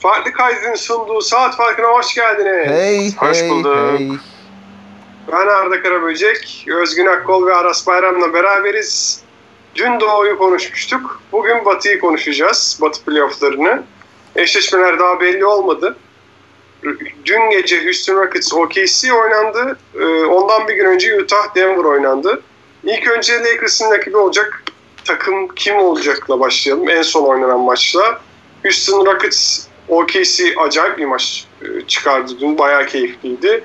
Farklı Kaydın sunduğu Saat Farkı'na hoş geldiniz. Hey, hoş hey, bulduk. hey. Ben Arda Karaböcek, Özgün Akkol ve Aras Bayram'la beraberiz. Dün Doğu'yu konuşmuştuk. Bugün Batı'yı konuşacağız. Batı playofflarını. Eşleşmeler daha belli olmadı. Dün gece Houston Rockets OKC oynandı. Ee, Ondan bir gün önce Utah Denver oynandı. İlk önce Lakers'ın rakibi olacak takım kim olacakla başlayalım. En son oynanan maçla. Houston Rockets OKC acayip bir maç e, çıkardı dün. Bayağı keyifliydi.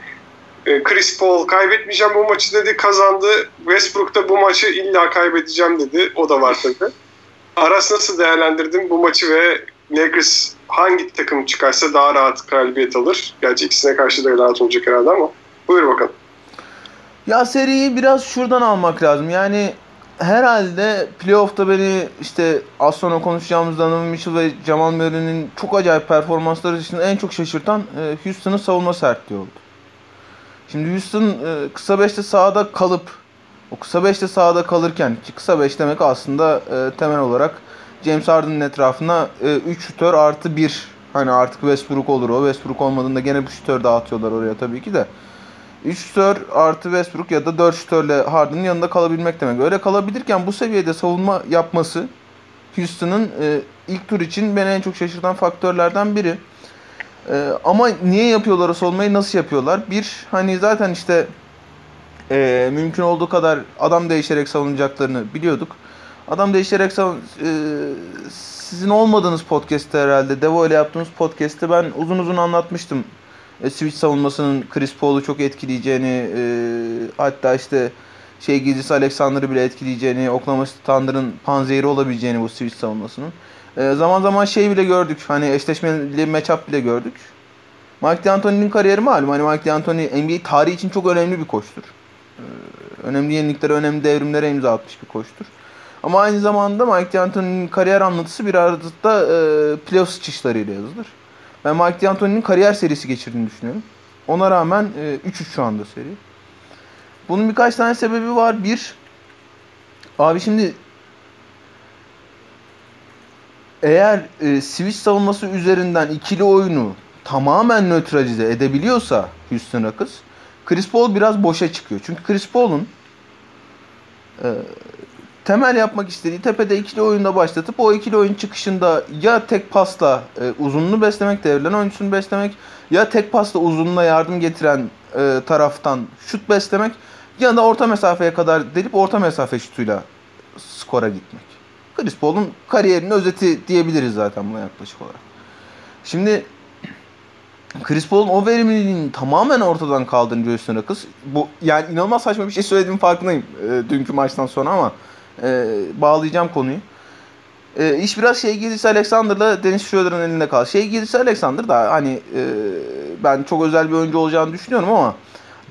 E, Chris Paul kaybetmeyeceğim bu maçı dedi kazandı. Westbrook da bu maçı illa kaybedeceğim dedi. O da var tabii. Aras nasıl değerlendirdin bu maçı ve Lakers hangi takım çıkarsa daha rahat galibiyet alır? Gerçi ikisine karşı da rahat olacak herhalde ama. Buyur bakalım. Ya seriyi biraz şuradan almak lazım. Yani herhalde playoff'ta beni işte az sonra konuşacağımız Donovan Mitchell ve Jamal Murray'nin çok acayip performansları dışında en çok şaşırtan e, Houston'ın savunma sertliği oldu. Şimdi Houston e, kısa beşte sahada kalıp o kısa beşte sahada kalırken ki kısa beş demek aslında e, temel olarak James Harden'ın etrafına 3 şütör artı 1 hani artık Westbrook olur o. Westbrook olmadığında gene bir şütör dağıtıyorlar oraya tabii ki de. 3 şütör artı Westbrook ya da 4 şütörle Harden'ın yanında kalabilmek demek. Öyle kalabilirken bu seviyede savunma yapması Houston'ın e, ilk tur için beni en çok şaşırtan faktörlerden biri. E, ama niye yapıyorlar o savunmayı nasıl yapıyorlar? Bir hani zaten işte e, mümkün olduğu kadar adam değişerek savunacaklarını biliyorduk. Adam değişerek savun... E, sizin olmadığınız podcast'te herhalde Devo ile yaptığımız podcast'te ben uzun uzun anlatmıştım e, switch savunmasının Chris Paul'u çok etkileyeceğini e, hatta işte şey Gilgis Alexander'ı bile etkileyeceğini, Oklahoma City Thunder'ın panzehiri olabileceğini bu switch savunmasının. E, zaman zaman şey bile gördük. Hani eşleşmeli matchup bile gördük. Mike D'Antoni'nin kariyeri malum. Hani Mike D'Antoni NBA tarihi için çok önemli bir koçtur. E, önemli yeniliklere, önemli devrimlere imza atmış bir koçtur. Ama aynı zamanda Mike D'Antoni'nin kariyer anlatısı bir arada e, playoff sıçışlarıyla yazılır. Ben Mike D'Antoni'nin kariyer serisi geçirdiğini düşünüyorum. Ona rağmen 3-3 e, şu anda seri. Bunun birkaç tane sebebi var. Bir, abi şimdi eğer e, switch savunması üzerinden ikili oyunu tamamen nötralize edebiliyorsa Houston Rockets, Chris Paul biraz boşa çıkıyor. Çünkü Chris Paul'un e, temel yapmak istediği tepede ikili oyunda başlatıp o ikili oyun çıkışında ya tek pasla e, uzunluğu beslemek, devrilen oyuncusunu beslemek ya tek pasla uzunluğa yardım getiren e, taraftan şut beslemek ya da orta mesafeye kadar delip orta mesafe şutuyla skora gitmek. Chris Paul'un kariyerinin özeti diyebiliriz zaten buna yaklaşık olarak. Şimdi Chris Paul'un o verimliliğini tamamen ortadan kaldırınca Houston Rockets bu yani inanılmaz saçma bir şey söylediğim farkındayım e, dünkü maçtan sonra ama e, bağlayacağım konuyu. E, iş biraz şey Gillis Alexander'la Dennis Schroeder'ın elinde kaldı. Şey Gillis Alexander da hani e, ben çok özel bir oyuncu olacağını düşünüyorum ama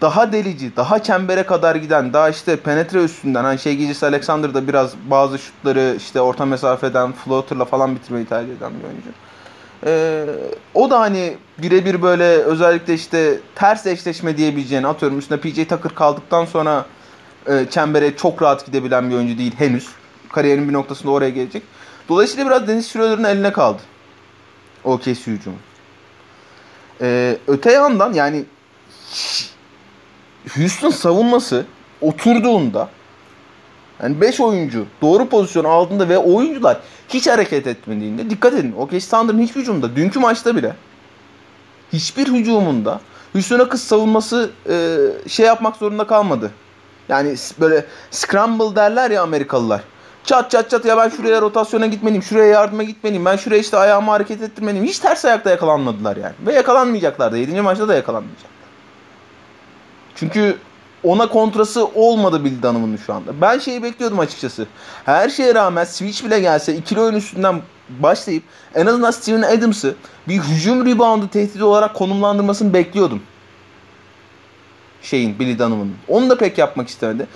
daha delici, daha çembere kadar giden, daha işte penetre üstünden hani şey Gillis Alexander biraz bazı şutları işte orta mesafeden floater'la falan bitirmeyi tercih eden bir oyuncu. Ee, o da hani birebir böyle özellikle işte ters eşleşme diyebileceğini atıyorum üstüne PJ Tucker kaldıktan sonra e, çembere çok rahat gidebilen bir oyuncu değil henüz. Kariyerin bir noktasında oraya gelecek. Dolayısıyla biraz Deniz Schroeder'ın eline kaldı. OKC hücumu. Ee, öte yandan yani Houston savunması oturduğunda yani 5 oyuncu doğru pozisyon aldığında ve oyuncular hiç hareket etmediğinde dikkat edin. OKC Thunder'ın hiçbir hücumunda dünkü maçta bile hiçbir hücumunda Houston Rockets savunması e, şey yapmak zorunda kalmadı. Yani böyle scramble derler ya Amerikalılar. Çat çat çat ya ben şuraya rotasyona gitmeliyim, şuraya yardıma gitmeliyim, ben şuraya işte ayağımı hareket ettirmeliyim. Hiç ters ayakta yakalanmadılar yani. Ve yakalanmayacaklar da. 7. maçta da yakalanmayacaklar. Çünkü ona kontrası olmadı Bill Dunham'ın şu anda. Ben şeyi bekliyordum açıkçası. Her şeye rağmen switch bile gelse ikili oyun üstünden başlayıp en azından Steven Adams'ı bir hücum reboundu tehdidi olarak konumlandırmasını bekliyordum şeyin Billy Dunham'ın. Onu da pek yapmak istemedi.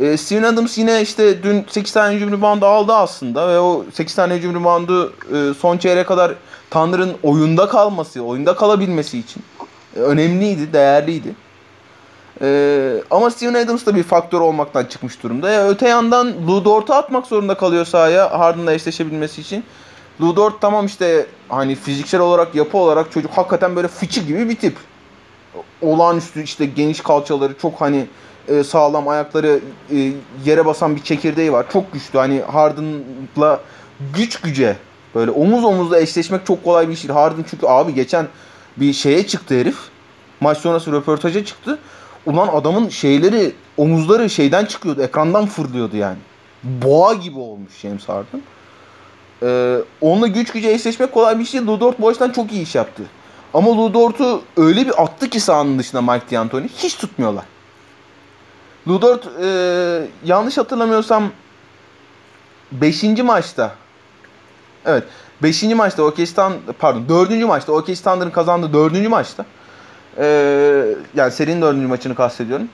E, Steven Adams yine işte dün 8 tane hücum reboundu aldı aslında ve o 8 tane hücum reboundu e, son çeyreğe kadar Tanrı'nın oyunda kalması, oyunda kalabilmesi için e, önemliydi, değerliydi. E, ama Steven Adams da bir faktör olmaktan çıkmış durumda. Ya, öte yandan Lou Dort'u atmak zorunda kalıyor sahaya Harden'la eşleşebilmesi için. Lou Dort tamam işte hani fiziksel olarak yapı olarak çocuk hakikaten böyle fıçı gibi bir tip. Olağanüstü işte geniş kalçaları çok hani e, sağlam ayakları e, yere basan bir çekirdeği var. Çok güçlü hani Harden'la güç güce böyle omuz omuzla eşleşmek çok kolay bir iş değil. Harden çünkü abi geçen bir şeye çıktı herif. Maç sonrası röportaja çıktı. Ulan adamın şeyleri omuzları şeyden çıkıyordu. Ekrandan fırlıyordu yani. Boğa gibi olmuş James Harden. Ee, onunla güç güce eşleşmek kolay bir şey değil. Dort bu açıdan çok iyi iş yaptı. Ama Lou Dort'u öyle bir attı ki sahanın dışında Mike D'Antoni. Hiç tutmuyorlar. Lou Dort e, yanlış hatırlamıyorsam 5. maçta Evet. 5. maçta Thunder pardon 4. maçta Thunder'ın kazandığı 4. maçta ee, yani serinin 4. maçını kastediyorum.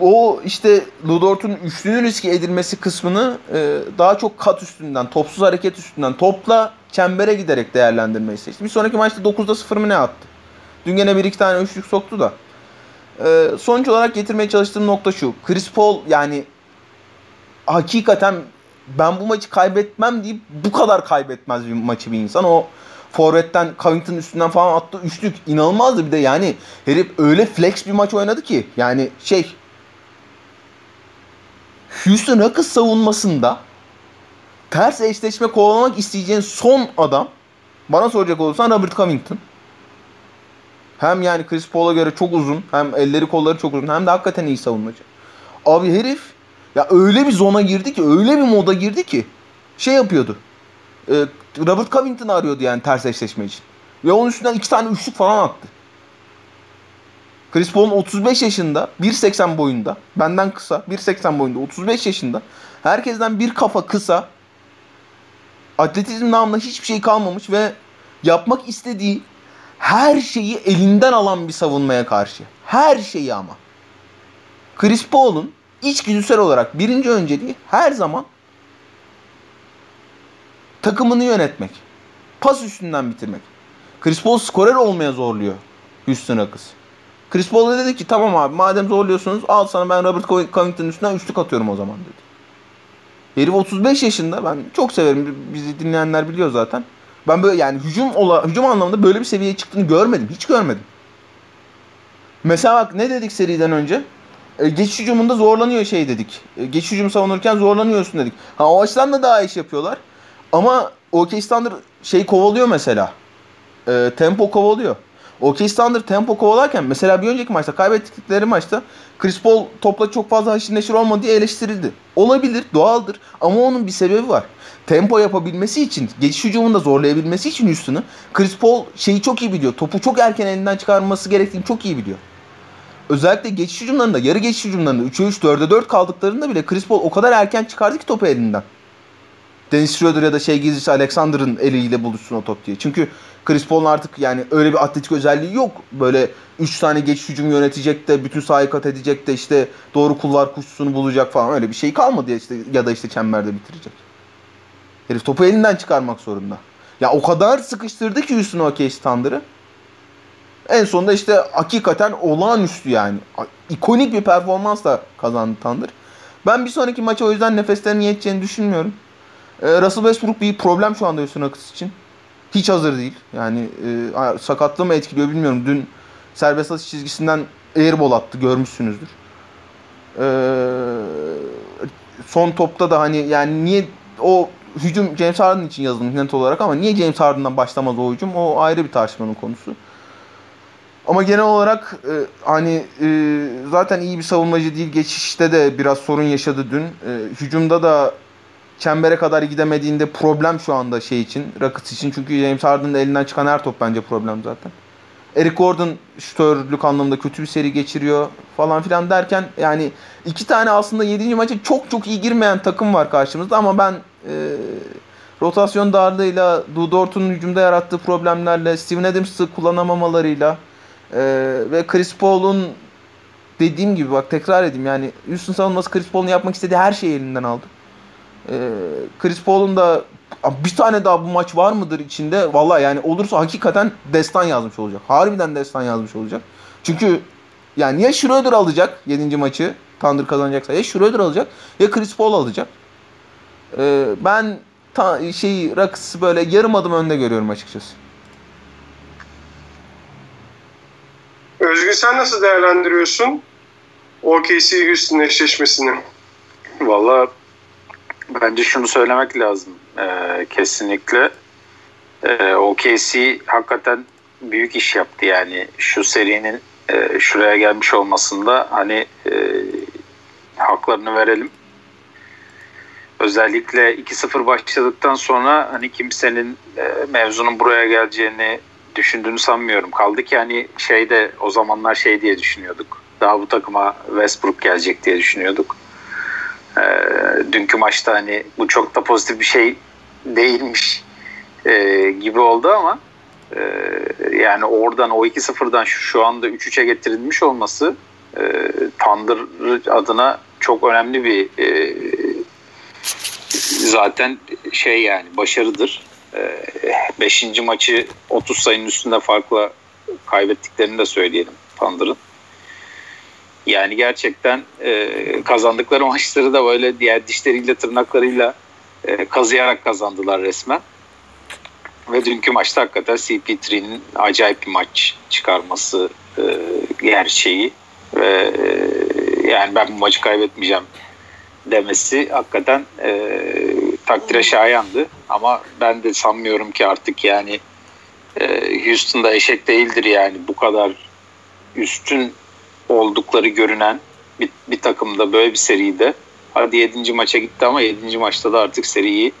O işte Ludort'un üçlünün riske edilmesi kısmını e, daha çok kat üstünden, topsuz hareket üstünden, topla çembere giderek değerlendirmeyi seçti. Bir sonraki maçta 9'da 0 mı ne attı? Dün gene bir iki tane üçlük soktu da. E, sonuç olarak getirmeye çalıştığım nokta şu. Chris Paul yani hakikaten ben bu maçı kaybetmem deyip bu kadar kaybetmez bir maçı bir insan. O Forvet'ten Covington üstünden falan attı üçlük inanılmazdı bir de yani herif öyle flex bir maç oynadı ki yani şey Houston Rockets savunmasında ters eşleşme kovalamak isteyeceğin son adam bana soracak olursan Robert Covington. Hem yani Chris Paul'a göre çok uzun hem elleri kolları çok uzun hem de hakikaten iyi savunmacı. Abi herif ya öyle bir zona girdi ki öyle bir moda girdi ki şey yapıyordu. E, Robert Covington arıyordu yani ters eşleşme için. Ve onun üstünden iki tane üçlük falan attı. Chris Paul'un 35 yaşında, 1.80 boyunda, benden kısa, 1.80 boyunda, 35 yaşında. Herkesten bir kafa kısa. Atletizm namında hiçbir şey kalmamış ve yapmak istediği her şeyi elinden alan bir savunmaya karşı. Her şeyi ama. Chris Paul'un içgüdüsel olarak birinci önceliği her zaman takımını yönetmek. Pas üstünden bitirmek. Chris Paul skorer olmaya zorluyor Houston Rockets. Chris Paul da dedi ki tamam abi madem zorluyorsunuz al sana ben Robert Covington'ın üstünden üçlük atıyorum o zaman dedi. Herif 35 yaşında ben çok severim bizi dinleyenler biliyor zaten. Ben böyle yani hücum ola, hücum anlamında böyle bir seviyeye çıktığını görmedim. Hiç görmedim. Mesela bak ne dedik seriden önce? E, geçiş hücumunda zorlanıyor şey dedik. E, geçiş hücum savunurken zorlanıyorsun dedik. Ha o açıdan da daha iş yapıyorlar. Ama OK Thunder şey kovalıyor mesela. E, tempo kovalıyor. OK Thunder tempo kovalarken mesela bir önceki maçta kaybettikleri maçta Chris Paul topla çok fazla haşır neşir olmadı diye eleştirildi. Olabilir, doğaldır ama onun bir sebebi var. Tempo yapabilmesi için, geçiş hücumunda zorlayabilmesi için üstünü Chris Paul şeyi çok iyi biliyor. Topu çok erken elinden çıkarması gerektiğini çok iyi biliyor. Özellikle geçiş hücumlarında, yarı geçiş hücumlarında 3'e 3, 4'e 4 kaldıklarında bile Chris Paul o kadar erken çıkardı ki topu elinden. Dennis Schroeder ya da şey Gizlice Alexander'ın eliyle buluşsun o top diye. Çünkü Chris Paul'un artık yani öyle bir atletik özelliği yok. Böyle 3 tane geç hücum yönetecek de bütün sahayı kat edecek de işte doğru kulvar kuşusunu bulacak falan öyle bir şey kalmadı ya işte ya da işte çemberde bitirecek. Herif topu elinden çıkarmak zorunda. Ya o kadar sıkıştırdı ki Houston OK Thunder'ı. En sonunda işte hakikaten olağanüstü yani. ikonik bir performansla kazandı Thunder. Ben bir sonraki maça o yüzden nefeslerini yeteceğini düşünmüyorum. Ee, Russell Westbrook bir problem şu anda Houston Rockets için. Hiç hazır değil. Yani e, sakatlığı mı etkiliyor bilmiyorum. Dün serbest atış çizgisinden airball attı görmüşsünüzdür. Ee, son topta da hani yani niye o hücum James Harden için yazılmış net olarak ama niye James Harden'dan başlamaz o hücum o ayrı bir tartışmanın konusu. Ama genel olarak e, hani e, zaten iyi bir savunmacı değil. Geçişte de biraz sorun yaşadı dün. E, hücumda da çembere kadar gidemediğinde problem şu anda şey için, Rockets için. Çünkü James Harden'ın elinden çıkan her top bence problem zaten. Eric Gordon şütörlük anlamında kötü bir seri geçiriyor falan filan derken yani iki tane aslında 7. maça çok çok iyi girmeyen takım var karşımızda ama ben e, rotasyon darlığıyla Dudort'un hücumda yarattığı problemlerle Steven Adams'ı kullanamamalarıyla e, ve Chris Paul'un dediğim gibi bak tekrar edeyim yani Houston savunması Chris Paul'un yapmak istediği her şeyi elinden aldı. Ee, Chris Paul'un da bir tane daha bu maç var mıdır içinde? Vallahi yani olursa hakikaten destan yazmış olacak. Harbiden destan yazmış olacak. Çünkü yani ya Schroeder alacak 7. maçı Thunder kazanacaksa ya Schroeder alacak ya Chris Paul alacak. Ee, ben ta, şeyi Rockets'ı böyle yarım adım önde görüyorum açıkçası. Özgün sen nasıl değerlendiriyorsun OKC Houston eşleşmesini? Valla bence şunu söylemek lazım. Ee, kesinlikle ee, OKC hakikaten büyük iş yaptı yani şu serinin e, şuraya gelmiş olmasında hani e, haklarını verelim. Özellikle 2-0 başladıktan sonra hani kimsenin e, mevzunun buraya geleceğini düşündüğünü sanmıyorum. Kaldı ki hani şeyde o zamanlar şey diye düşünüyorduk. Daha bu takıma Westbrook gelecek diye düşünüyorduk. E, dünkü maçta hani bu çok da pozitif bir şey değilmiş e, gibi oldu ama e, yani oradan o 2-0'dan şu, şu anda 3-3'e getirilmiş olması e, Thunder adına çok önemli bir e, zaten şey yani başarıdır. 5. E, maçı 30 sayının üstünde farkla kaybettiklerini de söyleyelim Thunder'ın. Yani gerçekten e, kazandıkları maçları da böyle diğer dişleriyle tırnaklarıyla e, kazıyarak kazandılar resmen. Ve dünkü maçta hakikaten CP3'nin acayip bir maç çıkarması e, gerçeği ve e, yani ben bu maçı kaybetmeyeceğim demesi hakikaten e, takdire şayandı. Ama ben de sanmıyorum ki artık yani e, Houston'da eşek değildir yani bu kadar üstün oldukları görünen bir, bir takımda böyle bir seride hadi 7. maça gitti ama 7. maçta da artık seriyi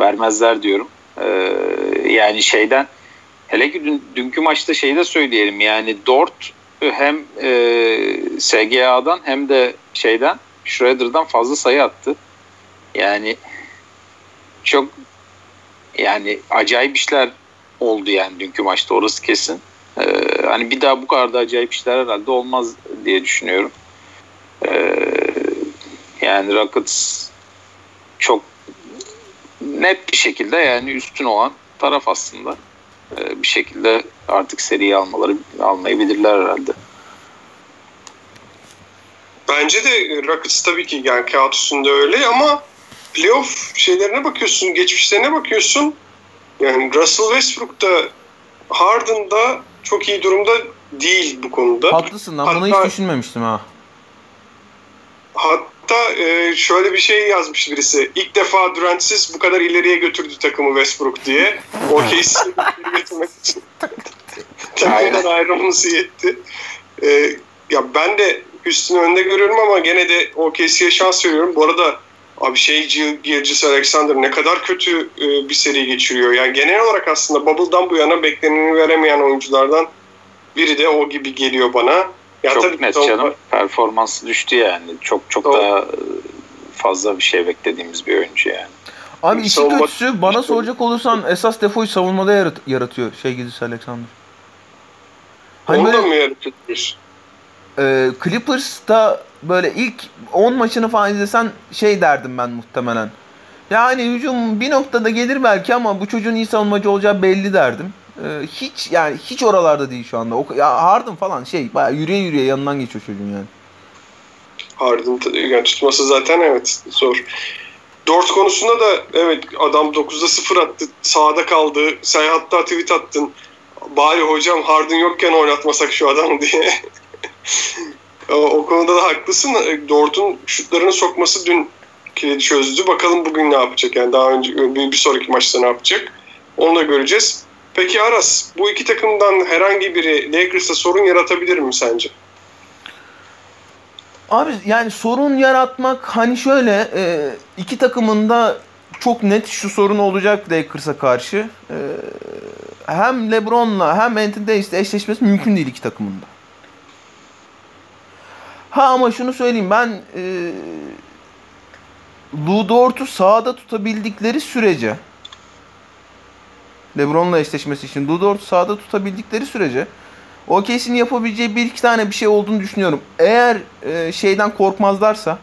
vermezler diyorum. Ee, yani şeyden hele ki dün, dünkü maçta şeyi de söyleyelim yani Dort hem e, SGA'dan hem de şeyden Schroeder'dan fazla sayı attı. Yani çok yani acayip işler oldu yani dünkü maçta orası kesin. Ee, hani bir daha bu kadar da acayip işler herhalde olmaz diye düşünüyorum. Ee, yani Rockets çok net bir şekilde yani üstün olan taraf aslında. Ee, bir şekilde artık seriyi almaları almayı bilirler herhalde. Bence de Rockets tabii ki yani kağıt üstünde öyle ama playoff şeylerine bakıyorsun, geçmişlerine bakıyorsun. Yani Russell Westbrook da Harden da çok iyi durumda değil bu konuda. Haklısın lan bunu hiç düşünmemiştim ha. Hatta e, şöyle bir şey yazmış birisi. İlk defa Durant'siz bu kadar ileriye götürdü takımı Westbrook diye. O case'i götürmek için. Takımdan ayrılması yetti. E, ya ben de üstünü önde görüyorum ama gene de o OKC'ye şans veriyorum. Bu arada abi şey Gilgis Alexander ne kadar kötü e, bir seri geçiriyor. Yani genel olarak aslında Bubble'dan bu yana bekleneni veremeyen oyunculardan biri de o gibi geliyor bana. Ya çok tabii net canım. Performansı düştü yani. Çok çok doğru. daha e, fazla bir şey beklediğimiz bir oyuncu yani. Abi işin Savunma... kötüsü bana soracak olursan esas defoyu savunmada yarat yaratıyor şey Gilgis Alexander. Hani Onu da mı yaratıyor? e, Clippers'ta böyle ilk 10 maçını falan izlesen şey derdim ben muhtemelen. Yani hücum bir noktada gelir belki ama bu çocuğun iyi savunmacı olacağı belli derdim. Ee, hiç yani hiç oralarda değil şu anda. O, ya Harden falan şey bayağı yürüye yürüye yanından geçiyor çocuğun yani. Harden yani tutması zaten evet zor. Dort konusunda da evet adam 9'da 0 attı. Sağda kaldı. Sen hatta tweet attın. Bari hocam Harden yokken oynatmasak şu adamı diye. O konuda da haklısın. E, Dort'un şutlarını sokması dün kilidi çözdü. Bakalım bugün ne yapacak? Yani daha önce bir, bir sonraki maçta ne yapacak? Onu da göreceğiz. Peki Aras, bu iki takımdan herhangi biri Lakers'a sorun yaratabilir mi sence? Abi yani sorun yaratmak hani şöyle e, iki takımın da çok net şu sorun olacak Lakers'a karşı. E, hem LeBron'la hem Anthony Davis'le eşleşmesi mümkün değil iki takımın da. Ha ama şunu söyleyeyim ben e, Lou sağda tutabildikleri sürece LeBron'la eşleşmesi için Lou sağda tutabildikleri sürece OKC'nin yapabileceği bir iki tane bir şey olduğunu düşünüyorum. Eğer e, şeyden korkmazlarsa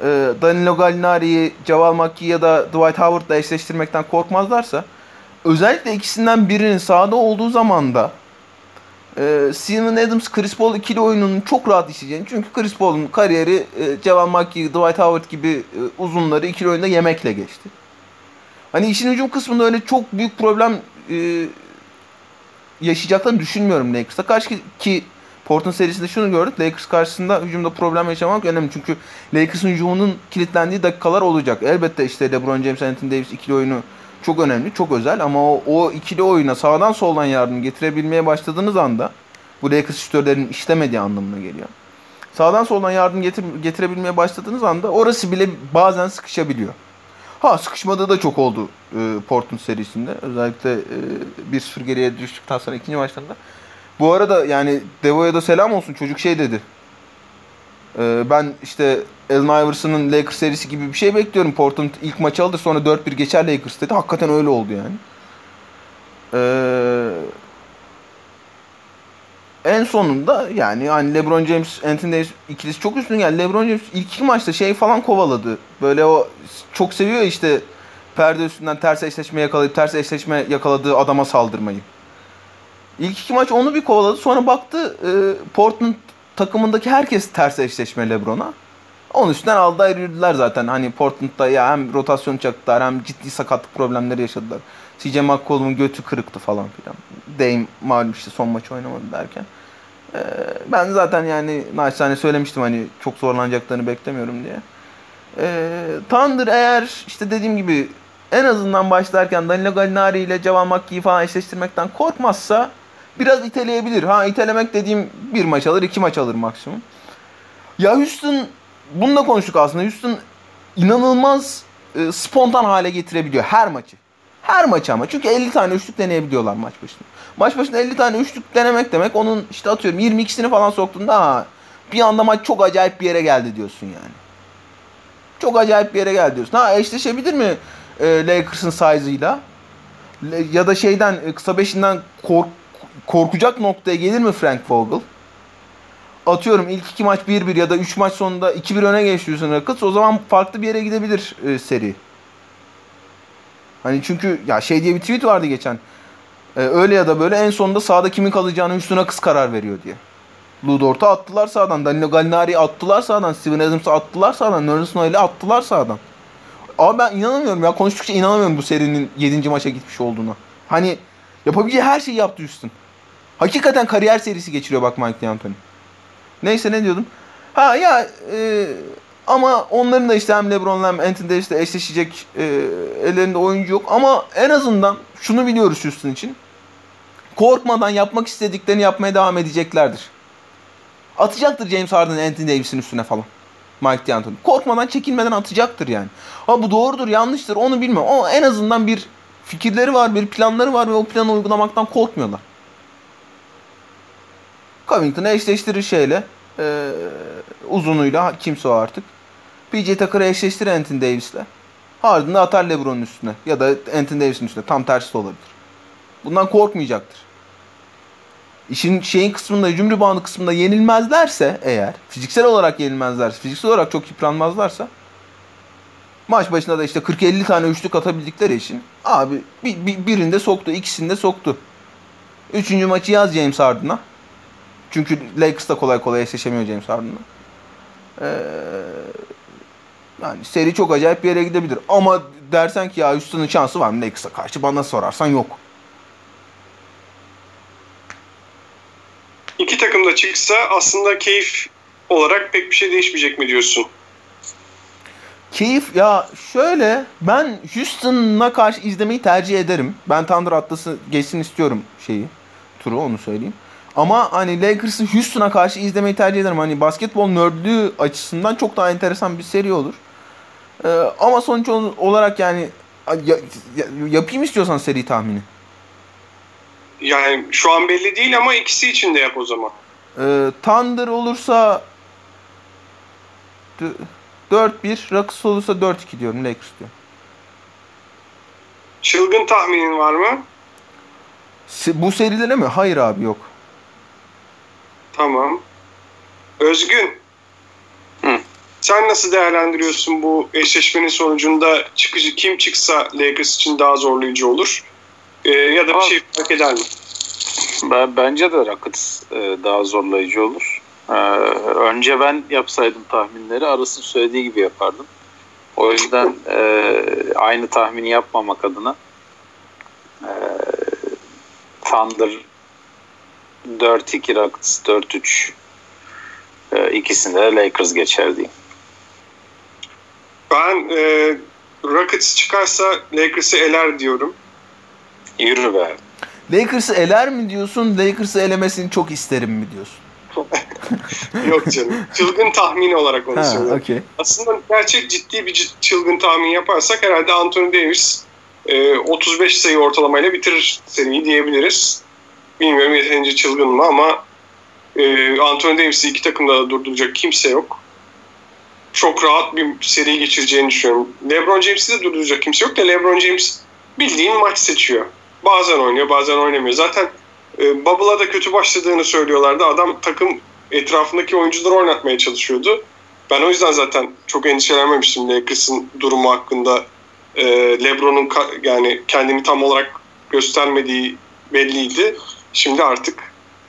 e, Danilo Gallinari'yi, Javal McGee ya da Dwight Howard'la eşleştirmekten korkmazlarsa özellikle ikisinden birinin sağda olduğu zaman da e, Steven Adams Chris Paul ikili oyununun çok rahat işleyeceğini. Çünkü Chris Paul'un kariyeri e, Javan McGee, Dwight Howard gibi e, uzunları ikili oyunda yemekle geçti. Hani işin hücum kısmında öyle çok büyük problem e, yaşayacaklarını düşünmüyorum Lakers'a karşı ki, ki Portland serisinde şunu gördük. Lakers karşısında hücumda problem yaşamak önemli. Çünkü Lakers'ın hücumunun kilitlendiği dakikalar olacak. Elbette işte LeBron James, Anthony Davis ikili oyunu çok önemli, çok özel ama o, o ikili oyuna sağdan soldan yardım getirebilmeye başladığınız anda bu Lakers şütörlerin işlemediği anlamına geliyor. Sağdan soldan yardım getir, getirebilmeye başladığınız anda orası bile bazen sıkışabiliyor. Ha sıkışmadığı da çok oldu e, Portland serisinde. Özellikle e, 1-0 geriye düştükten sonra ikinci maçlarında. Bu arada yani Devo'ya da selam olsun. Çocuk şey dedi. E, ben işte Allen Iverson'ın Lakers serisi gibi bir şey bekliyorum. Portland ilk maçı aldı sonra 4-1 geçer Lakers dedi. Hakikaten öyle oldu yani. Eee en sonunda yani hani LeBron James, Anthony Davis ikilisi çok üstün geldi. LeBron James ilk iki maçta şey falan kovaladı. Böyle o çok seviyor işte perde üstünden ters eşleşme yakalayıp ters eşleşme yakaladığı adama saldırmayı. İlk iki maç onu bir kovaladı. Sonra baktı e, Portland takımındaki herkes ters eşleşme LeBron'a. Onun üstünden aldılar yürüdüler zaten. Hani Portland'da ya hem rotasyon çaktılar hem ciddi sakatlık problemleri yaşadılar. CJ McCollum'un götü kırıktı falan filan. Dame malum işte son maçı oynamadı derken. Ee, ben zaten yani naçizane söylemiştim hani çok zorlanacaklarını beklemiyorum diye. Ee, Thunder eğer işte dediğim gibi en azından başlarken Danilo Gallinari ile Javan McGee'yi falan eşleştirmekten korkmazsa biraz iteleyebilir. Ha itelemek dediğim bir maç alır, iki maç alır maksimum. Ya Houston bunu da konuştuk aslında. Houston inanılmaz e, spontan hale getirebiliyor her maçı. Her maçı ama. Çünkü 50 tane üçlük deneyebiliyorlar maç başında. Maç başında 50 tane üçlük denemek demek onun işte atıyorum 22'sini falan soktuğunda ha, bir anda maç çok acayip bir yere geldi diyorsun yani. Çok acayip bir yere geldi diyorsun. Ha eşleşebilir mi e, Lakers'ın size'ıyla? Ya da şeyden e, kısa beşinden kork, korkacak noktaya gelir mi Frank Vogel? Atıyorum ilk iki maç 1-1 ya da 3 maç sonunda 2-1 öne geçiyorsun Rockets. O zaman farklı bir yere gidebilir e, seri. Hani çünkü ya şey diye bir tweet vardı geçen. Ee, öyle ya da böyle en sonunda sağda kimin kalacağını üstüne kız karar veriyor diye. Ludort'u attılar sağdan. Danilo Gallinari'yi attılar sağdan. Steven Adams'ı attılar sağdan. Nerlens Noel'i attılar sağdan. Ama ben inanamıyorum ya. Konuştukça inanamıyorum bu serinin 7. maça gitmiş olduğuna. Hani yapabileceği her şeyi yaptı Houston. Hakikaten kariyer serisi geçiriyor bak Mike D'Antoni. Neyse ne diyordum? Ha ya e, ama onların da işte hem LeBron'la hem Anthony Davis'le eşleşecek e, ellerinde oyuncu yok. Ama en azından şunu biliyoruz Houston için. Korkmadan yapmak istediklerini yapmaya devam edeceklerdir. Atacaktır James Harden Anthony Davis'in üstüne falan. Mike D'Antoni. Korkmadan çekinmeden atacaktır yani. Ha bu doğrudur yanlıştır onu bilmem. Ama en azından bir fikirleri var, bir planları var ve o planı uygulamaktan korkmuyorlar. Covington'ı eşleştirir şeyle. E, uzunuyla kimse o artık. PJ Tucker'ı eşleştir Anthony Davis'le. Ardından atar LeBron'un üstüne. Ya da Anthony Davis'in üstüne. Tam tersi de olabilir. Bundan korkmayacaktır. İşin şeyin kısmında, hücum reboundu kısmında yenilmezlerse eğer, fiziksel olarak yenilmezlerse, fiziksel olarak çok yıpranmazlarsa maç başında da işte 40-50 tane üçlük atabildikleri için abi bir, bir, birinde soktu, ikisinde soktu. Üçüncü maçı yaz James Harden'a. Çünkü Lakers da kolay kolay eşleşemiyor James Harden'la. Ee, yani seri çok acayip bir yere gidebilir. Ama dersen ki ya Houston'ın şansı var mı Lakers'a karşı bana sorarsan yok. İki takım da çıksa aslında keyif olarak pek bir şey değişmeyecek mi diyorsun? Keyif ya şöyle ben Houston'a karşı izlemeyi tercih ederim. Ben Thunder Atlas'ı geçsin istiyorum şeyi. Turu onu söyleyeyim. Ama hani Lakers'ı Houston'a karşı izlemeyi tercih ederim. Hani basketbol nördlüğü açısından çok daha enteresan bir seri olur. Ee, ama sonuç olarak yani ya, ya, yapayım istiyorsan seri tahmini. Yani şu an belli değil ama ikisi için de yap o zaman. Ee, Thunder olursa 4-1, Rockets olursa 4-2 diyorum Lakers diyor. Çılgın tahminin var mı? Bu serilere mi? Hayır abi yok. Tamam. Özgün. Hı. Sen nasıl değerlendiriyorsun bu eşleşmenin sonucunda çıkıcı kim çıksa Lakers için daha zorlayıcı olur? Ee, ya da bir şey fark eder mi? Ben, bence de Rockets e, daha zorlayıcı olur. Ee, önce ben yapsaydım tahminleri arasını söylediği gibi yapardım. O yüzden e, aynı tahmini yapmamak adına e, Thunder 4-2 Rockets 4-3 e, ikisinde de Lakers geçer diyeyim. Ben e, Rockets çıkarsa Lakers'ı eler diyorum. Yürü be. Lakers'ı eler mi diyorsun? Lakers'ı elemesini çok isterim mi diyorsun? Yok canım. Çılgın tahmin olarak onu Ha, söylüyorum. okey. Aslında gerçek ciddi bir çılgın tahmin yaparsak herhalde Anthony Davis e, 35 sayı ortalamayla bitirir seriyi diyebiliriz. Bilmiyorum yeterince çılgın mı ama e, Anthony Davis'i iki takımda da durduracak kimse yok. Çok rahat bir seri geçireceğini düşünüyorum. LeBron James'i de durduracak kimse yok da LeBron James bildiğin maç seçiyor. Bazen oynuyor bazen oynamıyor. Zaten e, Bubble'a da kötü başladığını söylüyorlardı. Adam takım etrafındaki oyuncuları oynatmaya çalışıyordu. Ben o yüzden zaten çok endişelenmemiştim Lakers'ın durumu hakkında. Ee, LeBron'un yani kendini tam olarak göstermediği belliydi. Şimdi artık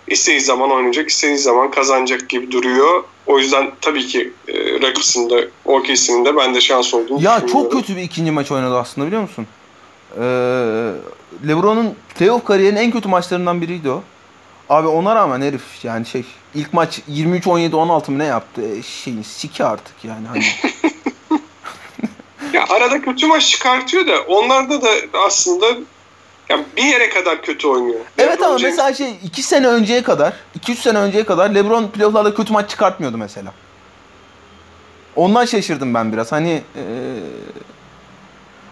istediği zaman oynayacak, istediği zaman kazanacak gibi duruyor. O yüzden tabii ki e, Rockets'ın da OKC'nin de bende şans olduğunu Ya çok kötü bir ikinci maç oynadı aslında biliyor musun? Ee, LeBron'un playoff kariyerinin en kötü maçlarından biriydi o. Abi ona rağmen herif yani şey ilk maç 23-17-16 mı ne yaptı? E, şeyin siki artık yani hani. Ya arada kötü maç çıkartıyor da onlarda da aslında ya bir yere kadar kötü oynuyor. Evet ama James- mesela şey 2 sene önceye kadar 2-3 sene önceye kadar LeBron playoff'larda kötü maç çıkartmıyordu mesela. Ondan şaşırdım ben biraz. Hani eee,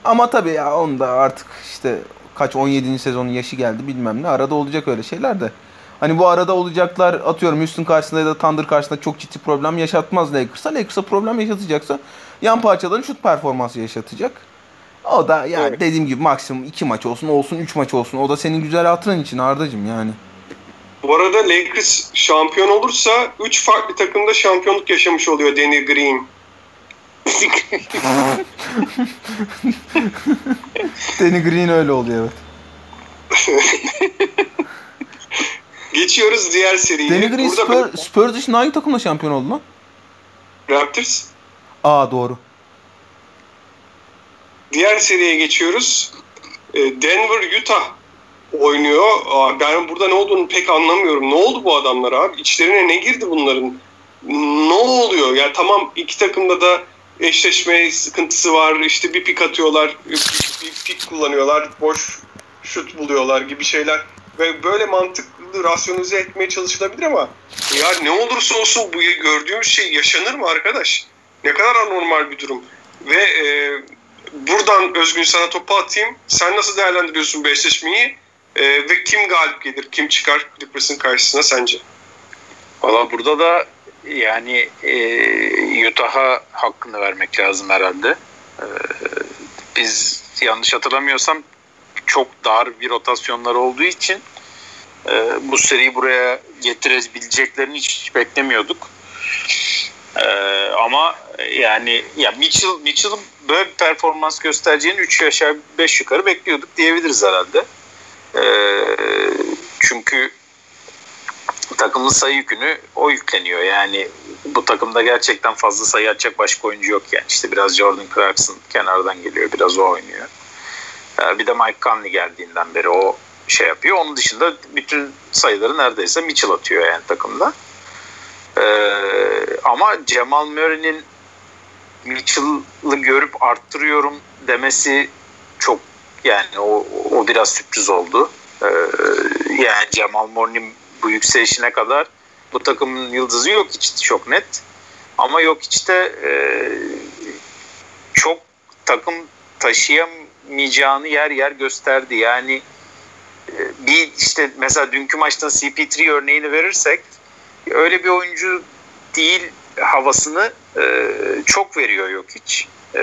ama tabii ya onda artık işte kaç 17. sezonun yaşı geldi bilmem ne. Arada olacak öyle şeyler de. Hani bu arada olacaklar atıyorum Houston karşısında ya da Thunder karşısında çok ciddi problem yaşatmaz Lakers'a. Lakers'a problem yaşatacaksa yan parçaların şut performansı yaşatacak. O da yani Evet. dediğim gibi maksimum 2 maç olsun olsun 3 maç olsun. O da senin güzel hatırın için Arda'cığım yani. Bu arada Lakers şampiyon olursa 3 farklı takımda şampiyonluk yaşamış oluyor Danny Green. Danny Green öyle oluyor evet. Geçiyoruz diğer seriye. Danny Green Burada Spurs, Spurs dışında hangi takımla şampiyon oldu lan? Raptors. Aa doğru. Diğer seriye geçiyoruz. Ee, Denver Utah oynuyor. Ben burada ne olduğunu pek anlamıyorum. Ne oldu bu adamlar abi? İçlerine ne girdi bunların? Ne oluyor? Ya tamam iki takımda da eşleşme sıkıntısı var. İşte bir pik atıyorlar, bir pik kullanıyorlar, boş şut buluyorlar gibi şeyler. Ve böyle mantıklı rasyonize etmeye çalışılabilir ama ya ne olursa olsun bu gördüğümüz şey yaşanır mı arkadaş? Ne kadar anormal bir durum. Ve e, buradan Özgün sana topu atayım. Sen nasıl değerlendiriyorsun bu eşleşmeyi? E, ve kim galip gelir? Kim çıkar Clippers'ın karşısına sence? Valla burada da yani e, Utah'a hakkını vermek lazım herhalde. E, biz yanlış hatırlamıyorsam çok dar bir rotasyonlar olduğu için e, bu seriyi buraya getirebileceklerini hiç beklemiyorduk. E, ama yani ya Mitchell Mitchell'ın böyle bir performans göstereceğini 3 aşağı 5 yukarı bekliyorduk diyebiliriz herhalde. E, çünkü takımın sayı yükünü o yükleniyor. Yani bu takımda gerçekten fazla sayı atacak başka oyuncu yok yani. İşte biraz Jordan Clarkson kenardan geliyor, biraz o oynuyor. Ee, Bir de Mike Conley geldiğinden beri o şey yapıyor. Onun dışında bütün sayıları neredeyse Mitchell atıyor yani takımda. Ee, ama Cemal Murray'nin Mitchell'ı görüp arttırıyorum demesi çok yani o, o biraz sürpriz oldu. Ee, yani Cemal Murray'nin bu yükselişine kadar bu takımın yıldızı yok hiç çok net. Ama yok işte e, çok takım taşıyamayacağını yer yer gösterdi. Yani e, bir işte mesela dünkü maçtan CP3 örneğini verirsek öyle bir oyuncu değil havasını e, çok veriyor yok hiç. E,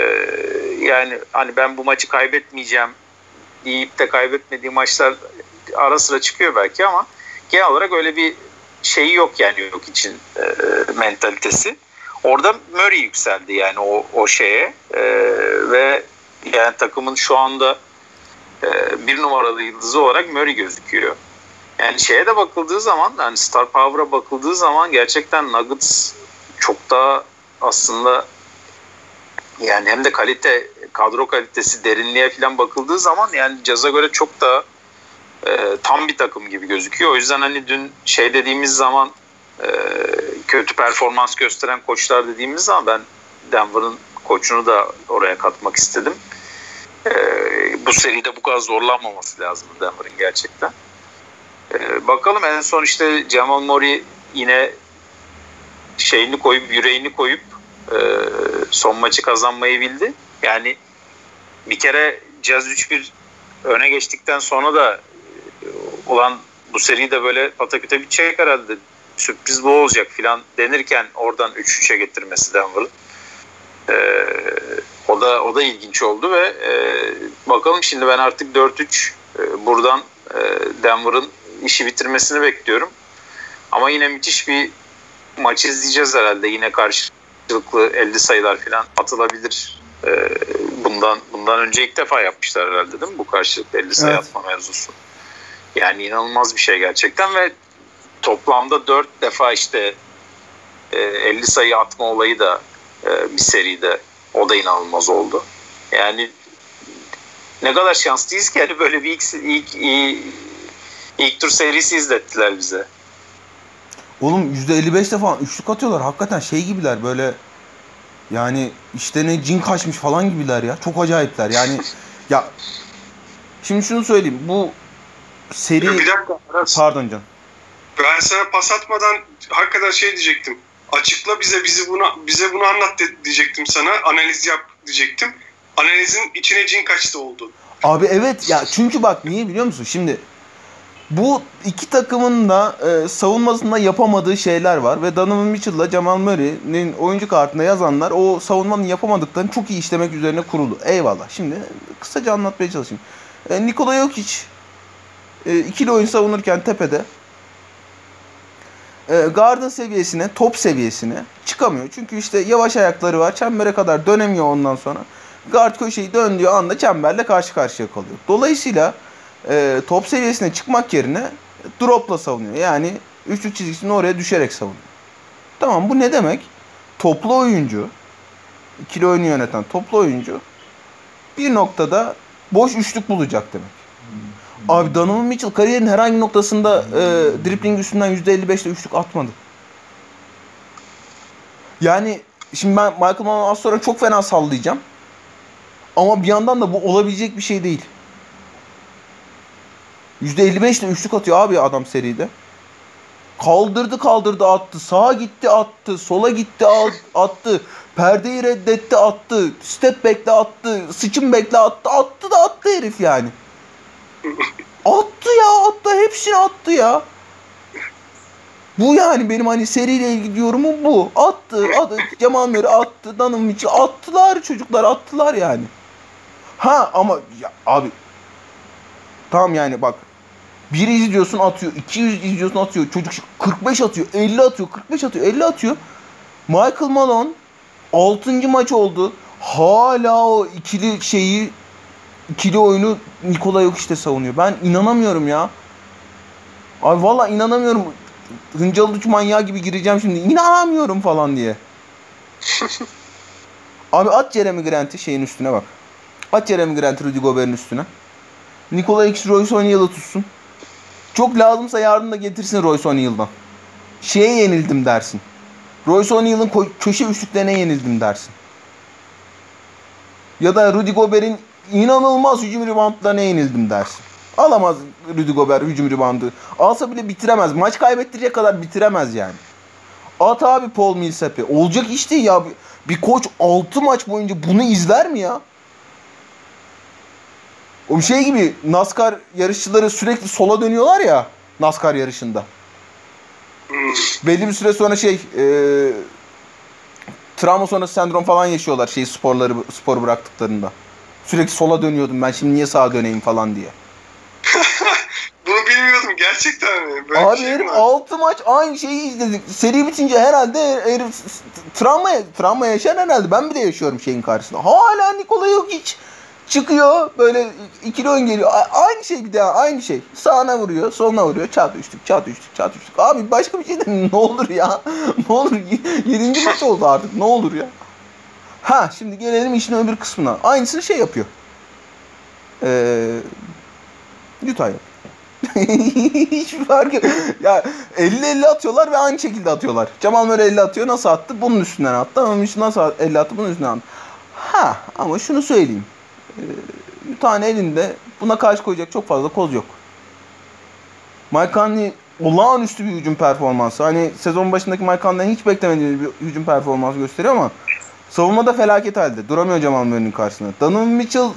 yani hani ben bu maçı kaybetmeyeceğim deyip de kaybetmediği maçlar ara sıra çıkıyor belki ama genel olarak öyle bir şeyi yok yani yok için e, mentalitesi. Orada Murray yükseldi yani o, o şeye e, ve yani takımın şu anda e, bir numaralı yıldızı olarak Murray gözüküyor. Yani şeye de bakıldığı zaman yani Star Power'a bakıldığı zaman gerçekten Nuggets çok daha aslında Yani hem de kalite, kadro kalitesi, derinliğe falan bakıldığı zaman yani Caz'a göre çok da e, tam bir takım gibi gözüküyor. O yüzden hani dün şey dediğimiz zaman e, kötü performans gösteren koçlar dediğimiz zaman ben Denver'ın koçunu da oraya katmak istedim. E, bu seride bu kadar zorlanmaması lazım Denver'ın gerçekten. E, bakalım en son işte Jamal Murray yine şeyini koyup yüreğini koyup e, son maçı kazanmayı bildi. Yani bir kere Jazz 3-1 öne geçtikten sonra da e, olan bu seri de böyle pataküte bitecek herhalde. Sürpriz bu olacak filan denirken oradan 3-3'e getirmesi Denver'ın. E, o da o da ilginç oldu ve e, bakalım şimdi ben artık 4-3 e, buradan e, Denver'ın işi bitirmesini bekliyorum. Ama yine müthiş bir maç izleyeceğiz herhalde. Yine karşılıklı 50 sayılar falan atılabilir. Ee, bundan bundan önce ilk defa yapmışlar herhalde değil mi? Bu karşılıklı 50 sayı Evet. atma mevzusu. Yani inanılmaz bir şey gerçekten ve toplamda 4 defa işte e, 50 sayı atma olayı da e, bir seride o da inanılmaz oldu. Yani ne kadar şanslıyız ki hani böyle bir ilk, ilk, ilk, ilk tur serisi izlettiler bize. Oğlum %55'te falan üçlük atıyorlar. Hakikaten şey gibiler böyle yani işte ne cin kaçmış falan gibiler ya. Çok acayipler. Yani ya şimdi şunu söyleyeyim. Bu seri Bir dakika Aras. pardon can. Ben sana pas atmadan hakikaten şey diyecektim. Açıkla bize bizi bunu bize bunu anlat de- diyecektim sana. Analiz yap diyecektim. Analizin içine cin kaçtı oldu. Abi evet ya çünkü bak niye biliyor musun? Şimdi bu iki takımın da e, savunmasında yapamadığı şeyler var ve Donovan Mitchell'la Jamal Murray'nin oyuncu kartına yazanlar o savunmanın yapamadıklarını çok iyi işlemek üzerine kurulu. Eyvallah. Şimdi kısaca anlatmaya çalışayım. E, Nikola Jokic e, ikili oyun savunurken tepede e, garden seviyesine, top seviyesine çıkamıyor. Çünkü işte yavaş ayakları var. Çembere kadar dönemiyor ondan sonra. Guard köşeyi döndüğü anda çemberle karşı karşıya kalıyor. Dolayısıyla e, top seviyesine çıkmak yerine dropla savunuyor. Yani üçlü çizgisinin oraya düşerek savunuyor. Tamam bu ne demek? Toplu oyuncu, ikili oyunu yöneten toplu oyuncu bir noktada boş üçlük bulacak demek. Abi Donovan Mitchell kariyerin herhangi noktasında e, dribbling üstünden %55'le üçlük atmadı. Yani şimdi ben Michael Malone'u az sonra çok fena sallayacağım. Ama bir yandan da bu olabilecek bir şey değil. %55 ile üçlük atıyor abi adam seride. Kaldırdı kaldırdı attı. Sağa gitti attı. Sola gitti attı. Perdeyi reddetti attı. Step back'le attı. Sıçın back'le attı. Attı da attı herif yani. Attı ya attı. Hepsini attı ya. Bu yani benim hani seriyle ilgili yorumum bu. Attı, attı. Murray attı. Donovan Mitchell attılar çocuklar attılar yani. Ha ama ya abi tamam yani bak bir izliyorsun atıyor, 200 izliyorsun atıyor. Çocuk 45 atıyor, 50 atıyor, 45 atıyor, 50 atıyor. Michael Malone 6. maç oldu. Hala o ikili şeyi ikili oyunu Nikola yok işte savunuyor. Ben inanamıyorum ya. Abi valla inanamıyorum. Hıncalı uç manyağı gibi gireceğim şimdi. İnanamıyorum falan diye. Abi at Jeremy Grant'i şeyin üstüne bak. At Jeremy Grant'i Rudy Gobert'in üstüne. Nikola X Royce O'Neal'ı tutsun. Çok lazımsa yardım da getirsin Royce O'Neal'dan. Şeye yenildim dersin. Royce O'Neal'ın köşe üçlüklerine yenildim dersin. Ya da Rudy Gobert'in inanılmaz hücum reboundlarına yenildim dersin. Alamaz Rudy Gobert hücum reboundu. Alsa bile bitiremez. Maç kaybettirecek kadar bitiremez yani. At abi Paul Millsap'i. Olacak iş değil ya. Bir koç 6 maç boyunca bunu izler mi ya? O bir şey gibi NASCAR yarışçıları sürekli sola dönüyorlar ya NASCAR yarışında. Hmm. Belli bir süre sonra şey e, travma sonrası sendrom falan yaşıyorlar şey sporları spor bıraktıklarında. Sürekli sola dönüyordum ben şimdi niye sağa döneyim falan diye. Bunu bilmiyordum gerçekten mi? Böyle Abi şey herif mi var? 6 maç aynı şeyi izledik. Seri bitince herhalde herif travma, travma yaşar herhalde. Ben bir de yaşıyorum şeyin karşısında. Hala Nikola yok hiç. Çıkıyor böyle ikili oyun geliyor. Aynı şey bir daha aynı şey. Sağına vuruyor, soluna vuruyor. Çat üçlük, çat üçlük, çat üçlük. Abi başka bir şey de ne olur ya. ne olur. Yedinci maç oldu artık. Ne olur ya. Ha şimdi gelelim işin öbür kısmına. Aynısını şey yapıyor. Ee, Utah yapıyor. Hiçbir fark yok. Ya 50-50 atıyorlar ve aynı şekilde atıyorlar. Jamal Murray 50 atıyor. Nasıl attı? Bunun üstünden attı. Ama nasıl 50 attı? Bunun üstünden attı. Ha ama şunu söyleyeyim. Ee, Utah'ın elinde buna karşı koyacak çok fazla koz yok. Mike Conley olağanüstü bir hücum performansı. Hani sezon başındaki Mike Conley'den hiç beklemediğimiz bir hücum performansı gösteriyor ama savunmada felaket halde. Duramıyor Jamal Murray'nin karşısında. Donovan Mitchell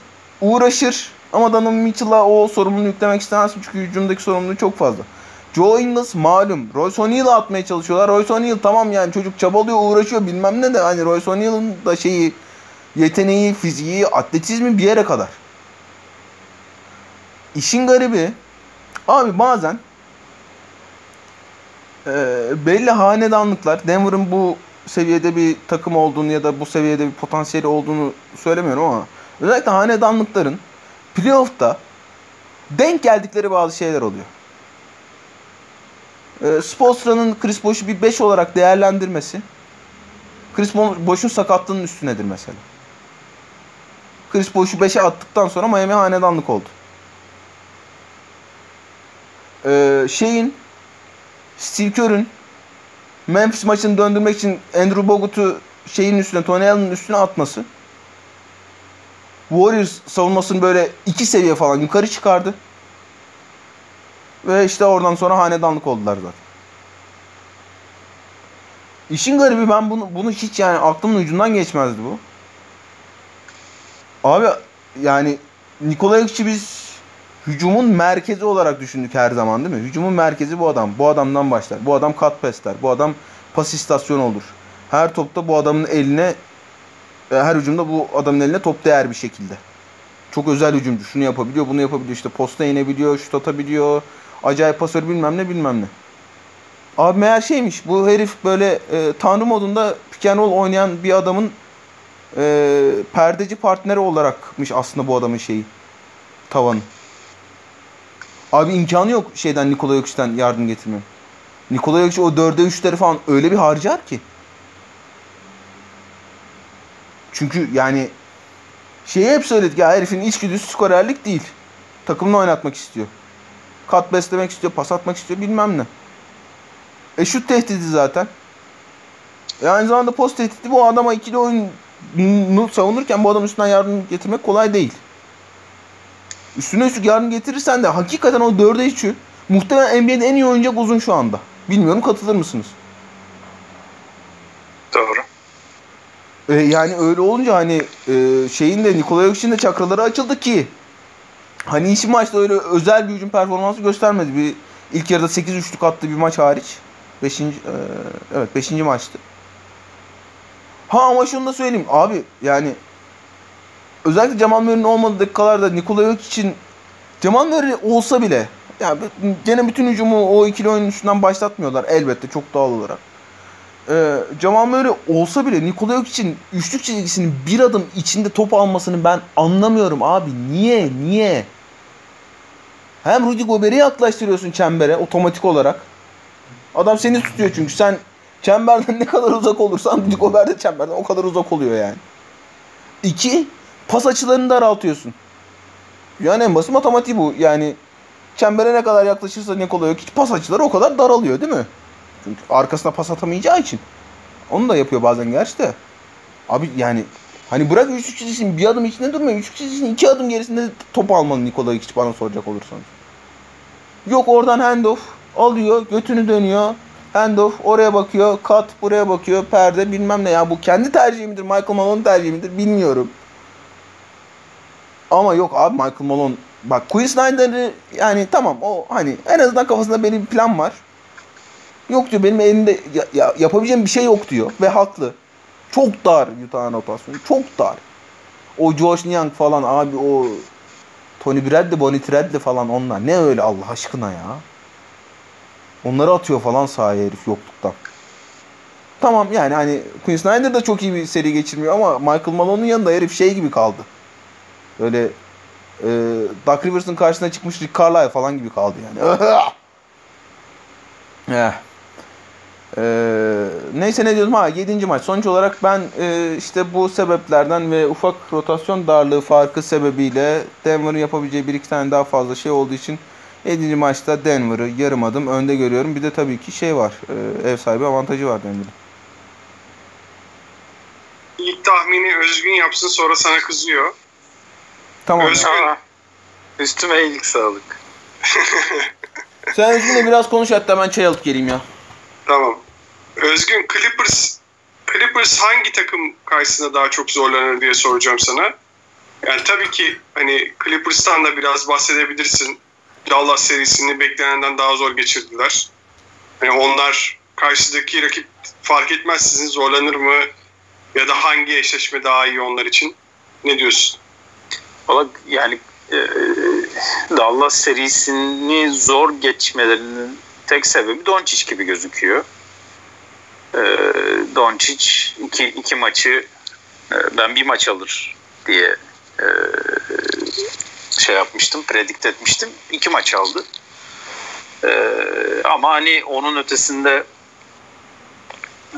uğraşır ama Donovan Mitchell'a o sorumluluğu yüklemek istemezsin çünkü hücumdaki sorumluluğu çok fazla. Joe Ingles malum. Royce O'Neal'ı atmaya çalışıyorlar. Royce O'Neal tamam yani çocuk çabalıyor, uğraşıyor bilmem ne de hani Royce O'Neal'ın da şeyi yeteneği, fiziği, atletizmi bir yere kadar. İşin garibi abi bazen e, belli hanedanlıklar Denver'ın bu seviyede bir takım olduğunu ya da bu seviyede bir potansiyeli olduğunu söylemiyorum ama özellikle hanedanlıkların playoff'ta denk geldikleri bazı şeyler oluyor. E, Spoelstra'nın Chris Bosh'u bir 5 olarak değerlendirmesi Chris Bosh'un sakatlığının üstünedir mesela. Chris Bosh'u 5'e attıktan sonra Miami hanedanlık oldu. Ee, şeyin Steve Kerr'ün Memphis maçını döndürmek için Andrew Bogut'u şeyin üstüne, Tony Allen'ın üstüne atması. Warriors savunmasını böyle iki seviye falan yukarı çıkardı. Ve işte oradan sonra hanedanlık oldular zaten. İşin garibi ben bunu, bunu hiç yani aklımın ucundan geçmezdi bu. Abi yani Nikola Jokic'i biz hücumun merkezi olarak düşündük her zaman değil mi? Hücumun merkezi bu adam. Bu adamdan başlar. Bu adam kat pesler. Bu adam pas istasyonu olur. Her topta bu adamın eline e, her hücumda bu adamın eline top değer bir şekilde. Çok özel hücumcu. Şunu yapabiliyor, bunu yapabiliyor. İşte posta inebiliyor, şut atabiliyor. Acayip pasör bilmem ne bilmem ne. Abi meğer şeymiş. Bu herif böyle e, tanrı modunda pick oynayan bir adamın e, perdeci partneri olarakmış aslında bu adamın şeyi. Tavanı. Abi imkanı yok şeyden Nikola Jokic'ten yardım getirmem. Nikola Jokic o 4'e 3'leri falan öyle bir harcar ki. Çünkü yani şeyi hep söyledik ya herifin içgüdüsü skorerlik değil. Takımını oynatmak istiyor. Kat beslemek istiyor, pas atmak istiyor bilmem ne. E şut tehdidi zaten. E aynı zamanda post tehdidi bu adama ikili oyunu savunurken bu adamın üstünden yardım getirmek kolay değil. Üstüne üstlük yardım getirirsen de hakikaten o 4'e 3'ü muhtemelen NBA'de en iyi oynayacak uzun şu anda. Bilmiyorum katılır mısınız? Doğru. E, yani öyle olunca hani e, şeyin de Nikola Jokic'in de çakraları açıldı ki hani işi maçta öyle özel bir hücum performansı göstermedi. Bir ilk yarıda 8 üçlük attığı bir maç hariç. 5. E, evet 5. maçtı. Ha ama şunu da söyleyeyim abi yani özellikle Cemal Murray'nin olmadığı dakikalarda Nikola Jokic'in Cemal Murray olsa bile yani gene bütün hücumu o ikili oyunun üstünden başlatmıyorlar elbette çok doğal olarak. Ee, Cemal Murray olsa bile Nikola Jokic'in üçlük çizgisinin bir adım içinde top almasını ben anlamıyorum abi. Niye? Niye? Hem Rudy Gobert'i yaklaştırıyorsun çembere otomatik olarak. Adam seni tutuyor çünkü sen çemberden ne kadar uzak olursan Rudy Gobert de çemberden o kadar uzak oluyor yani. İki, pas açılarını daraltıyorsun. Yani en basit matematiği bu. Yani çembere ne kadar yaklaşırsa Nikola Jokic pas açıları o kadar daralıyor değil mi? Çünkü arkasına pas atamayacağı için. Onu da yapıyor bazen gerçi de. Abi yani hani bırak üçlük çizgisinin bir adım içinde durmuyor. Üçlük çizgisinin iki adım gerisinde top almalı Nikola Jokic bana soracak olursanız. Yok oradan handoff alıyor, götünü dönüyor. Handoff oraya bakıyor, kat buraya bakıyor, perde bilmem ne ya bu kendi tercihi midir, Michael Malone tercihi midir bilmiyorum. Ama yok abi Michael Malone bak Quinn Snyder'ı yani tamam o hani en azından kafasında benim bir plan var. Yok diyor benim elimde ya, ya, yapabileceğim bir şey yok diyor ve haklı. Çok dar Utah'ın rotasyonu. Çok dar. O Josh Young falan abi o Tony Bradley, Bonnie Bradley falan onlar. Ne öyle Allah aşkına ya. Onları atıyor falan sahaya herif yokluktan. Tamam yani hani Quinn Snyder da çok iyi bir seri geçirmiyor ama Michael Malone'un yanında herif şey gibi kaldı. Öyle e, Doug Rivers'ın karşısına çıkmış Rick Carlisle falan gibi kaldı yani. eh. Ee, neyse ne diyordum ha 7. maç. Sonuç olarak ben e, işte bu sebeplerden ve ufak rotasyon darlığı farkı sebebiyle Denver'ın yapabileceği bir iki tane daha fazla şey olduğu için 7. maçta Denver'ı yarım adım önde görüyorum. Bir de tabii ki şey var. E, ev sahibi avantajı var Denver'ın. İlk tahmini Özgün yapsın sonra sana kızıyor. Tamam. Özgün. Aa, üstüme iyilik sağlık. Sen Özgün'le biraz konuş hatta ben çay alıp geleyim ya. Tamam. Özgün Clippers Clippers hangi takım karşısında daha çok zorlanır diye soracağım sana. Yani tabii ki hani Clippers'tan da biraz bahsedebilirsin. Dallas serisini beklenenden daha zor geçirdiler. Hani onlar karşıdaki rakip fark etmez sizin zorlanır mı? Ya da hangi eşleşme daha iyi onlar için? Ne diyorsun? Valla yani e, Dallas serisini zor geçmelerinin tek sebebi Doncic gibi gözüküyor. E, Doncic iki, iki maçı e, ben bir maç alır diye e, şey yapmıştım, predikt etmiştim. İki maç aldı. E, ama hani onun ötesinde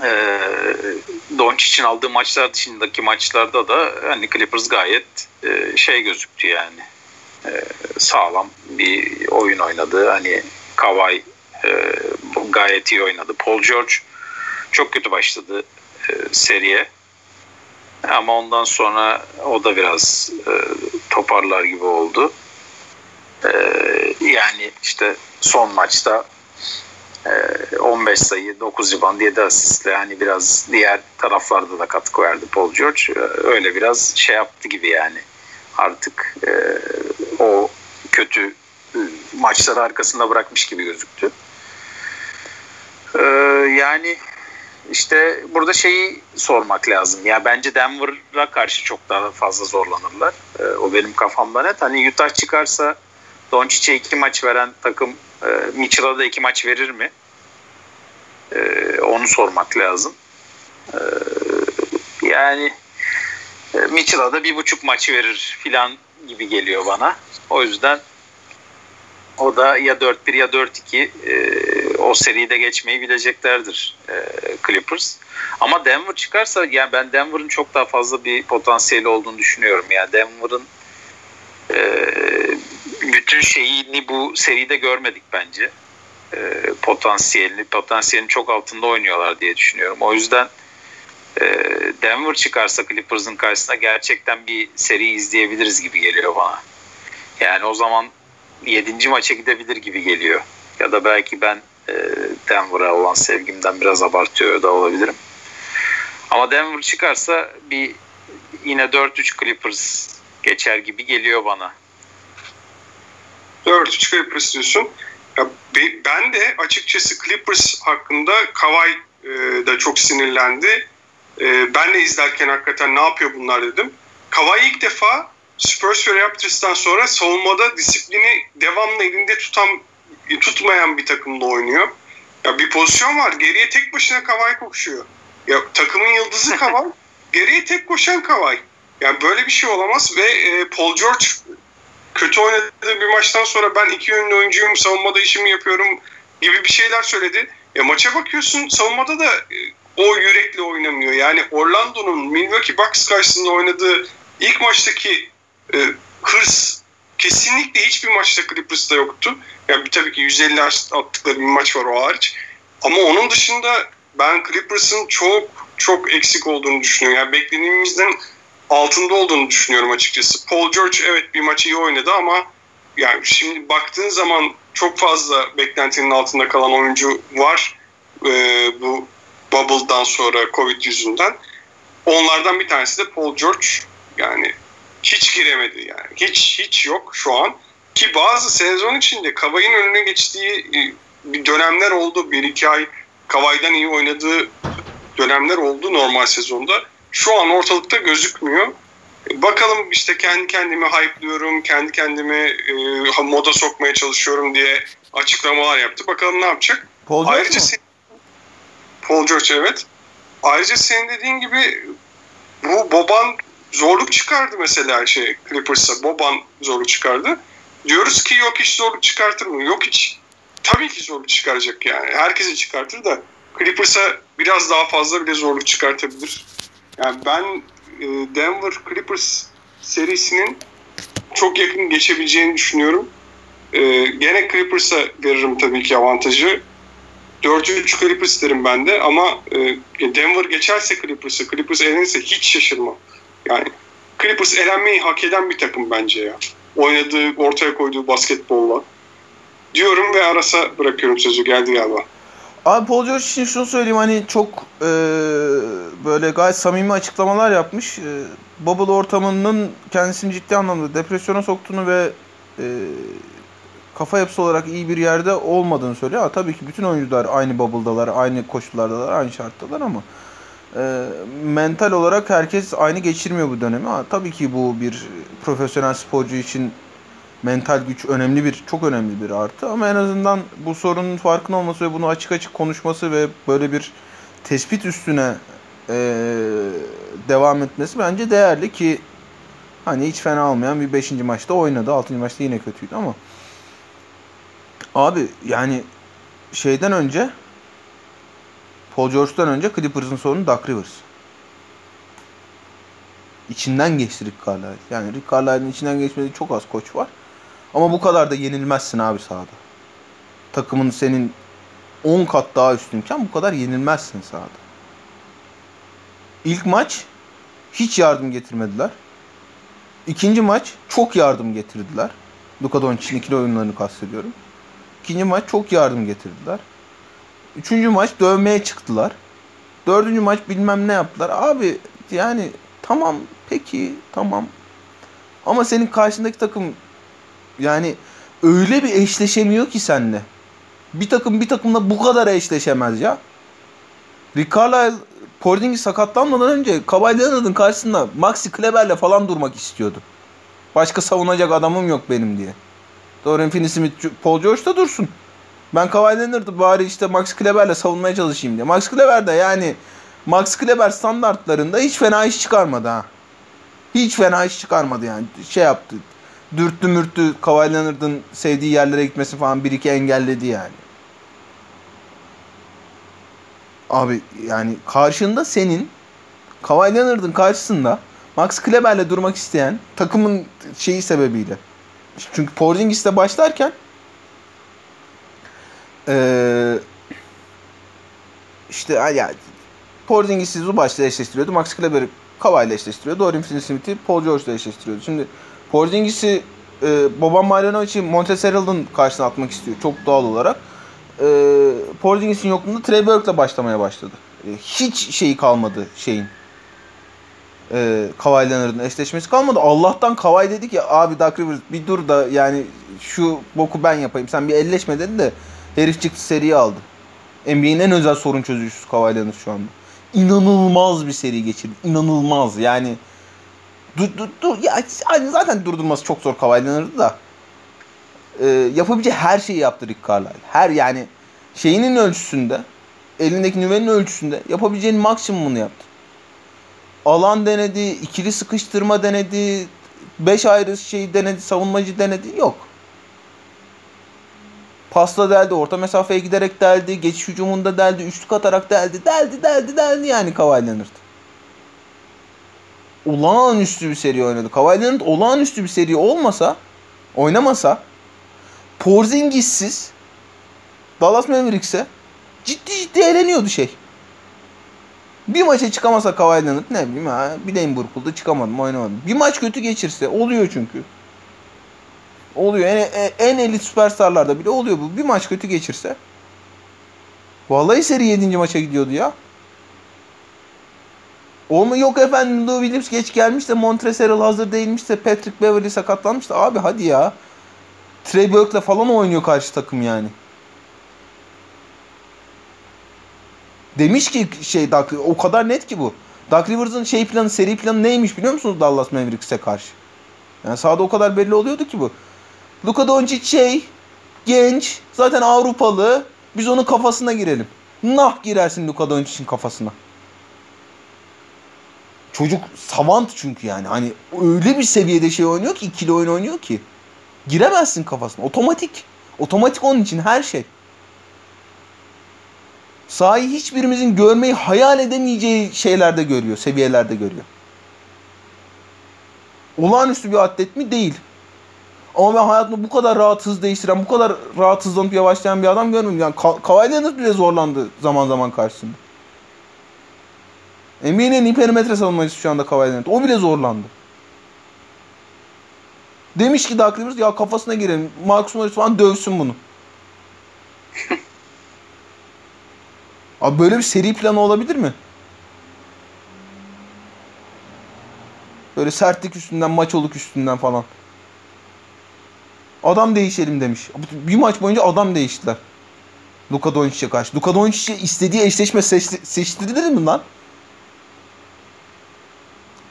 e, Doncic'in aldığı maçlar dışındaki maçlarda da hani Clippers gayet e, şey gözüktü yani. E, sağlam bir oyun oynadı. Hani Kawhi e, gayet iyi oynadı. Paul George çok kötü başladı e, seriye. Ama ondan sonra o da biraz e, toparlar gibi oldu. E, yani işte son maçta 15 sayı, 9 rebound, 7 asistle yani biraz diğer taraflarda da katkı verdi Paul George. Öyle biraz şey yaptı gibi yani. Artık e, o kötü maçları arkasında bırakmış gibi gözüktü. E, yani işte burada şeyi sormak lazım. Ya bence Denver'a karşı çok daha fazla zorlanırlar. E, o benim kafamda net. Hani Utah çıkarsa Doncic'e iki maç veren takım e, Mitchell'a da iki maç verir mi? E, onu sormak lazım. E, yani e, Mitchell'a da bir buçuk maç verir filan gibi geliyor bana. O yüzden o da ya 4-1 ya 4-2 e, o seride geçmeyi bileceklerdir e, Clippers. Ama Denver çıkarsa yani ben Denver'ın çok daha fazla bir potansiyeli olduğunu düşünüyorum. Yani Denver'ın e, bütün şeyini bu seride görmedik bence. E, potansiyelini, potansiyelin çok altında oynuyorlar diye düşünüyorum. O yüzden e, Denver çıkarsa Clippers'ın karşısına gerçekten bir seri izleyebiliriz gibi geliyor bana. Yani o zaman 7. maça gidebilir gibi geliyor. Ya da belki ben e, Denver'a olan sevgimden biraz abartıyor da olabilirim. Ama Denver çıkarsa bir yine 4-3 Clippers geçer gibi geliyor bana. 4-3 Clippers diyorsun. Ya ben de açıkçası Clippers hakkında Kawhi e, da çok sinirlendi. E, ben de izlerken hakikaten ne yapıyor bunlar dedim. Kawhi ilk defa Spurs ve Raptors'tan sonra savunmada disiplini devamlı elinde tutan tutmayan bir takımda oynuyor. Ya bir pozisyon var. Geriye tek başına Kawhi koşuyor. Ya takımın yıldızı Kawhi. geriye tek koşan Kawhi. Yani böyle bir şey olamaz ve e, Paul George kötü oynadığı bir maçtan sonra ben iki yönlü oyuncuyum, savunmada işimi yapıyorum gibi bir şeyler söyledi. Ya maça bakıyorsun savunmada da e, o yürekli oynamıyor. Yani Orlando'nun Milwaukee Bucks karşısında oynadığı ilk maçtaki e, hırs kesinlikle hiçbir maçta Clippers'ta yoktu. Yani tabii ki 150 attıkları bir maç var o hariç. Ama onun dışında ben Clippers'ın çok çok eksik olduğunu düşünüyorum. Yani beklediğimizden altında olduğunu düşünüyorum açıkçası. Paul George evet bir maçı iyi oynadı ama yani şimdi baktığın zaman çok fazla beklentinin altında kalan oyuncu var ee, bu bubble'dan sonra Covid yüzünden. Onlardan bir tanesi de Paul George. Yani hiç giremedi yani. Hiç hiç yok şu an. Ki bazı sezon içinde Kavay'ın önüne geçtiği e, bir dönemler oldu. Bir iki ay Kavay'dan iyi oynadığı dönemler oldu normal sezonda. Şu an ortalıkta gözükmüyor. Bakalım işte kendi kendimi hype'lıyorum, kendi kendimi e, moda sokmaya çalışıyorum diye açıklamalar yaptı. Bakalım ne yapacak? Paul George Ayrıca mu? sen- Paul George evet. Ayrıca senin dediğin gibi bu Boban zorluk çıkardı mesela şey Clippers'a. Boban zorluk çıkardı. Diyoruz ki yok hiç zorluk çıkartır mı? Yok hiç. Tabii ki zorluk çıkaracak yani. Herkesi çıkartır da Clippers'a biraz daha fazla bile zorluk çıkartabilir. Yani ben e, Denver Clippers serisinin çok yakın geçebileceğini düşünüyorum. E, gene Clippers'a veririm tabii ki avantajı. 4-3 Clippers derim ben de ama e, Denver geçerse Clippers'a, Clippers elenirse hiç şaşırmam. Yani Clippers elenmeyi hak eden bir takım bence ya. Oynadığı, ortaya koyduğu basketbolla. Diyorum ve Aras'a bırakıyorum sözü. Geldi galiba. Abi Paul George için şunu söyleyeyim hani çok e, böyle gayet samimi açıklamalar yapmış. E, bubble ortamının kendisini ciddi anlamda depresyona soktuğunu ve e, kafa yapısı olarak iyi bir yerde olmadığını söylüyor. Ha, tabii ki bütün oyuncular aynı bubble'dalar, aynı koşullardalar, aynı şarttalar ama e, mental olarak herkes aynı geçirmiyor bu dönemi. Ha, tabii ki bu bir profesyonel sporcu için mental güç önemli bir, çok önemli bir artı. Ama en azından bu sorunun farkında olması ve bunu açık açık konuşması ve böyle bir tespit üstüne e, devam etmesi bence değerli ki hani hiç fena olmayan bir 5. maçta oynadı. 6. maçta yine kötüydü ama abi yani şeyden önce Paul George'dan önce Clippers'ın sorunu Doug Rivers. İçinden geçti Rick Carlisle. Yani Rick Carlisle'ın içinden geçmediği çok az koç var. Ama bu kadar da yenilmezsin abi sahada. Takımın senin 10 kat daha üstünken bu kadar yenilmezsin sahada. İlk maç hiç yardım getirmediler. İkinci maç çok yardım getirdiler. Luka Doncic'in ikili oyunlarını kastediyorum. İkinci maç çok yardım getirdiler. Üçüncü maç dövmeye çıktılar. Dördüncü maç bilmem ne yaptılar. Abi yani tamam peki tamam. Ama senin karşındaki takım yani öyle bir eşleşemiyor ki seninle. Bir takım bir takımla bu kadar eşleşemez ya. Rick Carlisle Porzingis sakatlanmadan önce Kawhi Leonard'ın karşısında Maxi Kleber'le falan durmak istiyordu. Başka savunacak adamım yok benim diye. Dorian Finney-Smith, Paul George da dursun. Ben Kawhi Leonard'ı bari işte Max Kleber'le savunmaya çalışayım diye. Max Kleber de yani Max Kleber standartlarında hiç fena iş çıkarmadı ha. Hiç fena iş çıkarmadı yani. Şey yaptı. Dürttü mürttü Kawhi Leonard'ın sevdiği yerlere gitmesi falan bir iki engelledi yani. Abi yani karşında senin Kawhi Leonard'ın karşısında Max Kleber'le durmak isteyen takımın şeyi sebebiyle. Çünkü Porzingis'le başlarken ee, işte yani Porzingis'i Zubac'la eşleştiriyordu. Max Kleber'i ile eşleştiriyordu. Dorian Finney-Smith'i Paul George ile eşleştiriyordu. Şimdi Porzingis'i e, Boban Marjanovic Montrezl Harrell'ın karşısına atmak istiyor çok doğal olarak. E, Porzingis'in yokluğunda Trey Burke'la başlamaya başladı. E, hiç şeyi kalmadı şeyin. E, Kawhi Leonard'ın eşleşmesi kalmadı. Allah'tan Kawhi dedi ki abi Doug Rivers bir dur da yani şu boku ben yapayım. Sen bir elleşme dedi de herif çıktı seriyi aldı. NBA'nin en özel sorun çözücüsü Kawhi Leonard şu anda. İnanılmaz bir seri geçirdi. İnanılmaz yani. Dur, dur, dur. Ya, zaten durdurması çok zor Kawhi Leonard'ı da. Ee, yapabileceği her şeyi yaptı Rick Carlisle. Her yani şeyinin ölçüsünde, elindeki nüvenin ölçüsünde yapabileceğinin maksimumunu yaptı. Alan denedi, ikili sıkıştırma denedi, beş ayrı şey denedi, savunmacı denedi. Yok. Pasla deldi, orta mesafeye giderek deldi, geçiş hücumunda deldi, üçlük atarak deldi, deldi, deldi, deldi yani Kawhi Leonard. Olağanüstü bir seri oynadı. Kawhi Leonard olağanüstü bir seri olmasa, oynamasa Porzingis'siz Dallas Mavericks'e ciddi ciddi eğleniyordu şey. Bir maça çıkamasa Kawhi Leonard ne bileyim ha bileğim burkuldu çıkamadım oynamadım. Bir maç kötü geçirse oluyor çünkü. Oluyor. En, en elit süperstarlarda bile oluyor bu. Bir maç kötü geçirse. Vallahi seri 7. maça gidiyordu ya. Olma yok efendim Lou Williams geç gelmiş de Montrezl hazır değilmiş de Patrick Beverly sakatlanmış da abi hadi ya. Trey Burke'le falan oynuyor karşı takım yani. Demiş ki şey Doug, o kadar net ki bu. Doug Rivers'ın şey planı, seri planı neymiş biliyor musunuz Dallas Mavericks'e karşı? Yani sahada o kadar belli oluyordu ki bu. Luka Doncic şey, genç, zaten Avrupalı. Biz onun kafasına girelim. Nah girersin Luka Doncic'in kafasına. Çocuk savant çünkü yani. Hani öyle bir seviyede şey oynuyor ki, ikili oyun oynuyor ki. Giremezsin kafasına. Otomatik. Otomatik onun için her şey. sahayı hiçbirimizin görmeyi hayal edemeyeceği şeylerde görüyor, seviyelerde görüyor. Olağanüstü bir atlet mi? Değil. Ama ben hayatımda bu kadar rahat hız değiştiren, bu kadar rahat hızlanıp yavaşlayan bir adam görmedim. Yani Ka- Kawhi Leonard bile zorlandı zaman zaman karşısında. NBA'nin en iyi perimetre savunmacısı şu anda Kawhi Leonard. O bile zorlandı. Demiş ki Doug Rivers ya kafasına girelim. Marcus Morris falan dövsün bunu. Abi böyle bir seri planı olabilir mi? Böyle sertlik üstünden, maçoluk üstünden falan. Adam değişelim demiş. Bir maç boyunca adam değiştiler. Luka Doncic'e karşı. Luka Doncic'e istediği eşleşme seçti, seçtirilir mi lan?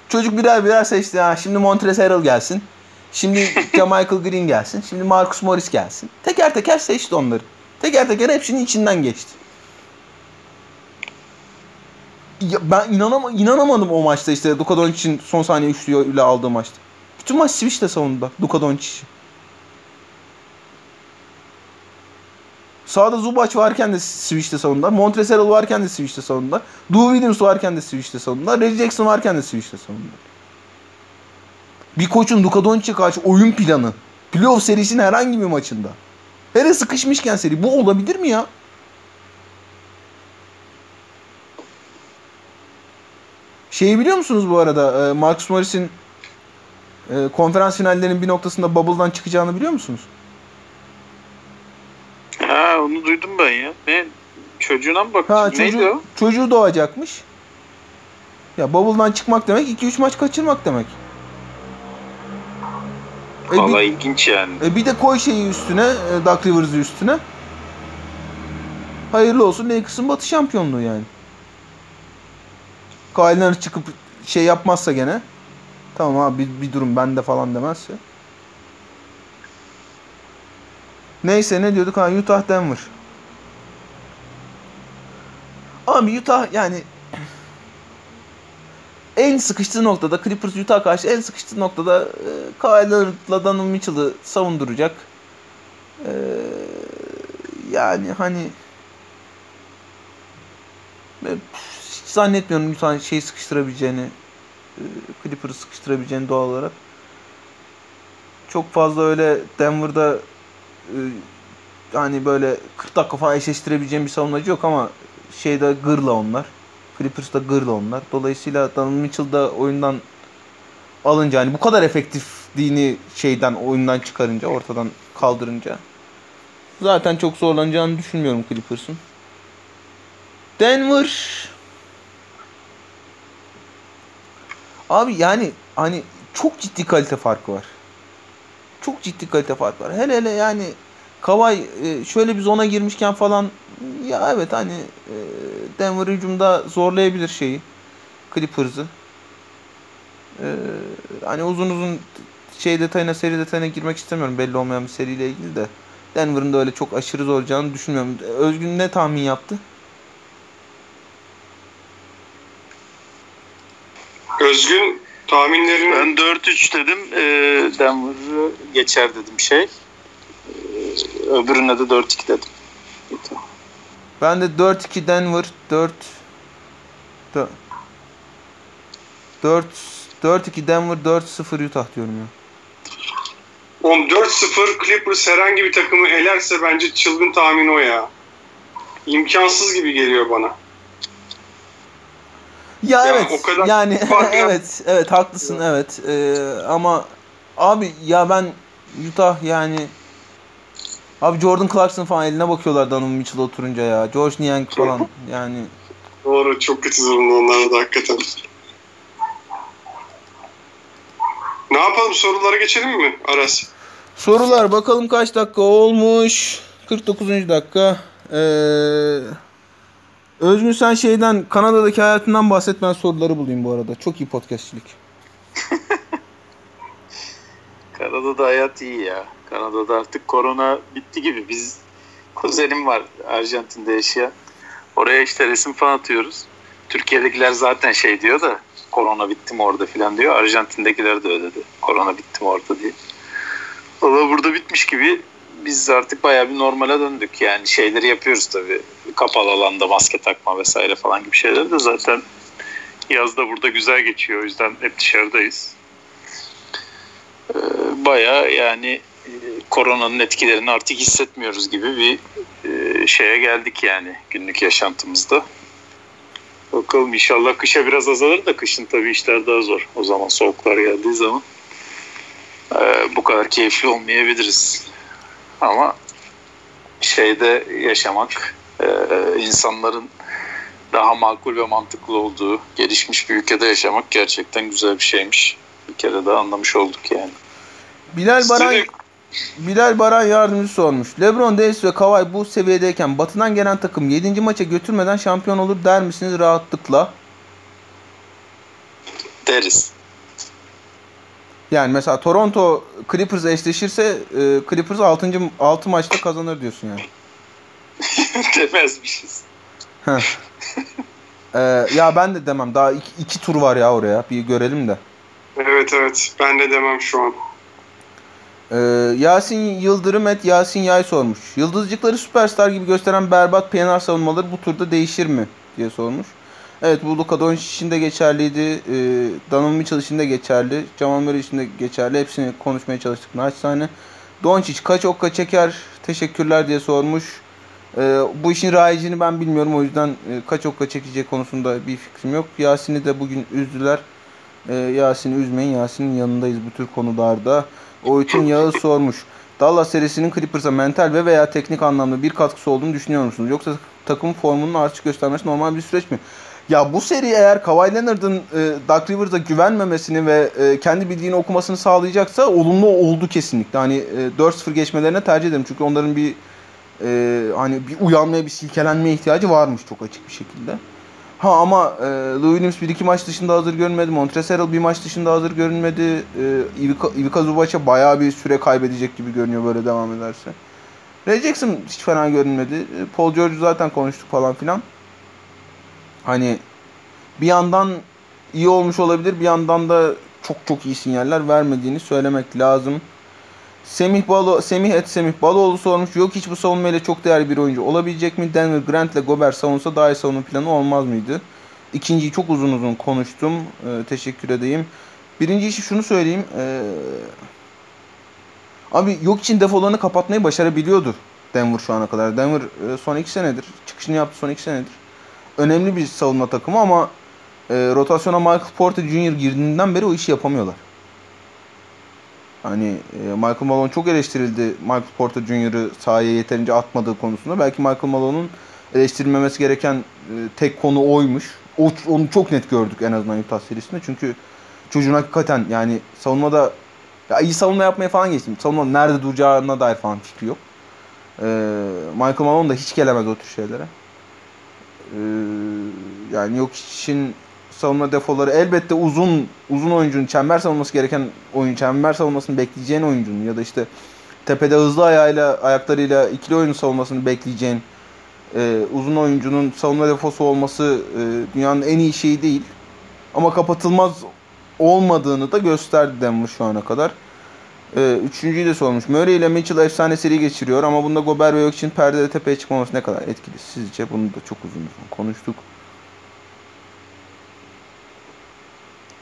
Çocuk birer birer seçti. Ha, şimdi Montrezl Harrell gelsin. Şimdi Michael Green gelsin. Şimdi Marcus Morris gelsin. Teker teker seçti onları. Teker teker hepsinin içinden geçti. Ya ben inanama, inanamadım o maçta işte Luka Doncic'in son saniye üçlüyle aldığı maçta. Bütün maç switch'te savundular Luka Doncic'i. Sağda Zubac varken de switch'te savundular. Montrezl Harrell varken de switch'te savundular. Lou Williams varken de switch'te savundular. Reggie Jackson varken de switch'te savundular. Bir koçun Luka Doncic'e karşı oyun planı. Playoff serisinin herhangi bir maçında. Hele sıkışmışken seri. Bu olabilir mi ya? Şeyi biliyor musunuz bu arada? Ee, Marcus Morris'in e, konferans finallerinin bir noktasında bubble'dan çıkacağını biliyor musunuz? Ha onu duydum ben ya. Ne? Çocuğuna mı Ha bakmışsın? Neydi çocuğu, o? çocuğu doğacakmış. Ya bubble'dan çıkmak demek 2-3 maç kaçırmak demek. E, Valla ilginç yani. e, bir de koy şeyi üstüne, e, Duck Rivers'ı üstüne. Hayırlı olsun Lakers'ın batı şampiyonluğu yani. Leonard çıkıp şey yapmazsa gene. Tamam abi bir, bir durum bende falan demezse. Neyse ne diyorduk ha Utah Denver. Abi Utah yani en sıkıştığı noktada Clippers Utah karşı en sıkıştığı noktada e, Kawhi Leonard'la Donovan Mitchell'ı savunduracak. E, yani hani e, hiç zannetmiyorum Utah'ın şey sıkıştırabileceğini e, Clippers'ı sıkıştırabileceğini doğal olarak. Çok fazla öyle Denver'da hani böyle 40 dakika falan eşleştirebileceğim bir savunmacı yok ama şeyde gırla onlar. Clippers'da gırla onlar. Dolayısıyla Donovan Mitchell da oyundan alınca hani bu kadar efektifliğini şeyden oyundan çıkarınca ortadan kaldırınca zaten çok zorlanacağını düşünmüyorum Clippers'ın. Denver Abi yani hani çok ciddi kalite farkı var. Çok ciddi kalite farkı var. Hele hele yani Kavay e, şöyle bir zona girmişken falan ya evet hani e, Denver hücumda zorlayabilir şeyi. Clippers'ı. E, hani uzun uzun şey detayına, seri detayına girmek istemiyorum belli olmayan bir seriyle ilgili de. Denver'ın da öyle çok aşırı zorlayacağını düşünmüyorum. Özgün ne tahmin yaptı? Özgün tahminlerini Ben 4-3 dedim. E, Denver'ı geçer dedim şey. E, öbürüne de 4-2 dedim. Ben de 4-2 Denver, 4 4 4 4-2 Denver, 4-0 Utah diyorum ya. Oğlum 4-0 Clippers herhangi bir takımı elerse bence çılgın tahmin o ya. İmkansız gibi geliyor bana. Ya, Ya evet. o kadar yani evet, evet haklısın evet. Ee, ama abi ya ben Utah yani Abi Jordan Clarkson falan eline bakıyorlar Donovan Mitchell oturunca ya. George Niang falan yani. Doğru çok kötü durumda onlar da hakikaten. Ne yapalım sorulara geçelim mi Aras? Sorular bakalım kaç dakika olmuş. 49. dakika. Ee, Özgün sen şeyden Kanada'daki hayatından bahset ben soruları bulayım bu arada. Çok iyi podcastçilik. Kanada'da hayat iyi ya. Kanada'da artık korona bitti gibi. Biz kuzenim var Arjantin'de yaşayan. Oraya işte resim falan atıyoruz. Türkiye'dekiler zaten şey diyor da korona bitti mi orada filan diyor. Arjantin'dekiler de öyle dedi. Korona bitti mi orada diye. Valla burada bitmiş gibi biz artık bayağı bir normale döndük. Yani şeyleri yapıyoruz tabii. Kapalı alanda maske takma vesaire falan gibi şeyler de zaten yazda burada güzel geçiyor. O yüzden hep dışarıdayız. Ee, bayağı yani e, koronanın etkilerini artık hissetmiyoruz gibi bir e, şeye geldik yani günlük yaşantımızda. Bakalım inşallah kışa biraz azalır da kışın tabii işler daha zor. O zaman soğuklar geldiği zaman e, bu kadar keyifli olmayabiliriz. Ama şeyde yaşamak e, insanların daha makul ve mantıklı olduğu gelişmiş bir ülkede yaşamak gerçekten güzel bir şeymiş. Bir kere daha anlamış olduk yani. Bilal Baran Size- Bilal Baran yardımcı sormuş. LeBron Davis ve Kawhi bu seviyedeyken batıdan gelen takım 7. maça götürmeden şampiyon olur der misiniz rahatlıkla? Deriz. Yani mesela Toronto Clippers eşleşirse e, Clippers 6. 6 maçta kazanır diyorsun yani. Demezmişiz. E, ya ben de demem. Daha iki, iki tur var ya oraya. Bir görelim de. Evet evet ben de demem şu an. Ee, Yasin Yıldırım et Yasin Yay sormuş. Yıldızcıkları süperstar gibi gösteren berbat PNR savunmaları bu turda değişir mi? diye sormuş. Evet bu Luka Doncic için de geçerliydi. Ee, Donovan Mitchell için de geçerli. Jamal Murray için de geçerli. Hepsini konuşmaya çalıştık naçizane. Doncic kaç okka çeker? Teşekkürler diye sormuş. Ee, bu işin rayicini ben bilmiyorum. O yüzden e, kaç okka çekeceği konusunda bir fikrim yok. Yasin'i de bugün üzdüler. Ee, Yasin'i üzmeyin. Yasin'in yanındayız bu tür konularda. Oytun Yağız sormuş. Dallas serisinin Clippers'a mental ve veya teknik anlamda bir katkısı olduğunu düşünüyor musunuz? Yoksa takım formunun artış göstermesi normal bir süreç mi? Ya bu seri eğer Kawhi Leonard'ın e, Doug Rivers'a güvenmemesini ve e, kendi bildiğini okumasını sağlayacaksa olumlu oldu kesinlikle. Hani e, 4-0 geçmelerine tercih ederim. Çünkü onların bir e, hani bir uyanmaya, bir silkelenmeye ihtiyacı varmış çok açık bir şekilde. Ha ama e, Lou Williams bir iki maç dışında hazır görünmedi. Montrezl bir maç dışında hazır görünmedi. E, Ivica, Ivica Zubac'a bayağı bir süre kaybedecek gibi görünüyor böyle devam ederse. Ray Jackson hiç fena görünmedi. E, Paul George'u zaten konuştuk falan filan. Hani bir yandan iyi olmuş olabilir. Bir yandan da çok çok iyi sinyaller vermediğini söylemek lazım. Semih Balo, Semih et Semih Baloğlu sormuş. Yok hiç bu savunmayla çok değerli bir oyuncu olabilecek mi? Denver Grant ile Gobert savunsa daha iyi savunma planı olmaz mıydı? İkinciyi çok uzun uzun konuştum. Ee, teşekkür edeyim. Birinci işi şunu söyleyeyim. Ee, abi yok için defolarını kapatmayı başarabiliyordu Denver şu ana kadar. Denver e, son iki senedir. Çıkışını yaptı son iki senedir. Önemli bir savunma takımı ama e, rotasyona Michael Porter Jr. girdiğinden beri o işi yapamıyorlar. Hani e, Michael Malone çok eleştirildi Michael Porter Jr.'ı sahaya yeterince atmadığı konusunda. Belki Michael Malone'un eleştirilmemesi gereken e, tek konu oymuş. O, onu çok net gördük en azından Utah serisinde. Çünkü çocuğun hakikaten yani savunmada ya iyi savunma yapmaya falan geçtim. Savunma nerede duracağına dair falan fikri yok. E, Michael Malone da hiç gelemez o tür şeylere. E, yani yok için savunma defoları elbette uzun uzun oyuncunun çember savunması gereken oyun çember savunmasını bekleyeceğin oyuncunun ya da işte tepede hızlı ayağıyla ayaklarıyla ikili oyunu savunmasını bekleyeceğin e, uzun oyuncunun savunma defosu olması e, dünyanın en iyi şeyi değil. Ama kapatılmaz olmadığını da gösterdi Denver şu ana kadar. E, üçüncüyü de sormuş. Murray ile Mitchell efsane seri geçiriyor ama bunda Gobert ve yok için perdede tepeye çıkmaması ne kadar etkili sizce? Bunu da çok uzun uzun konuştuk.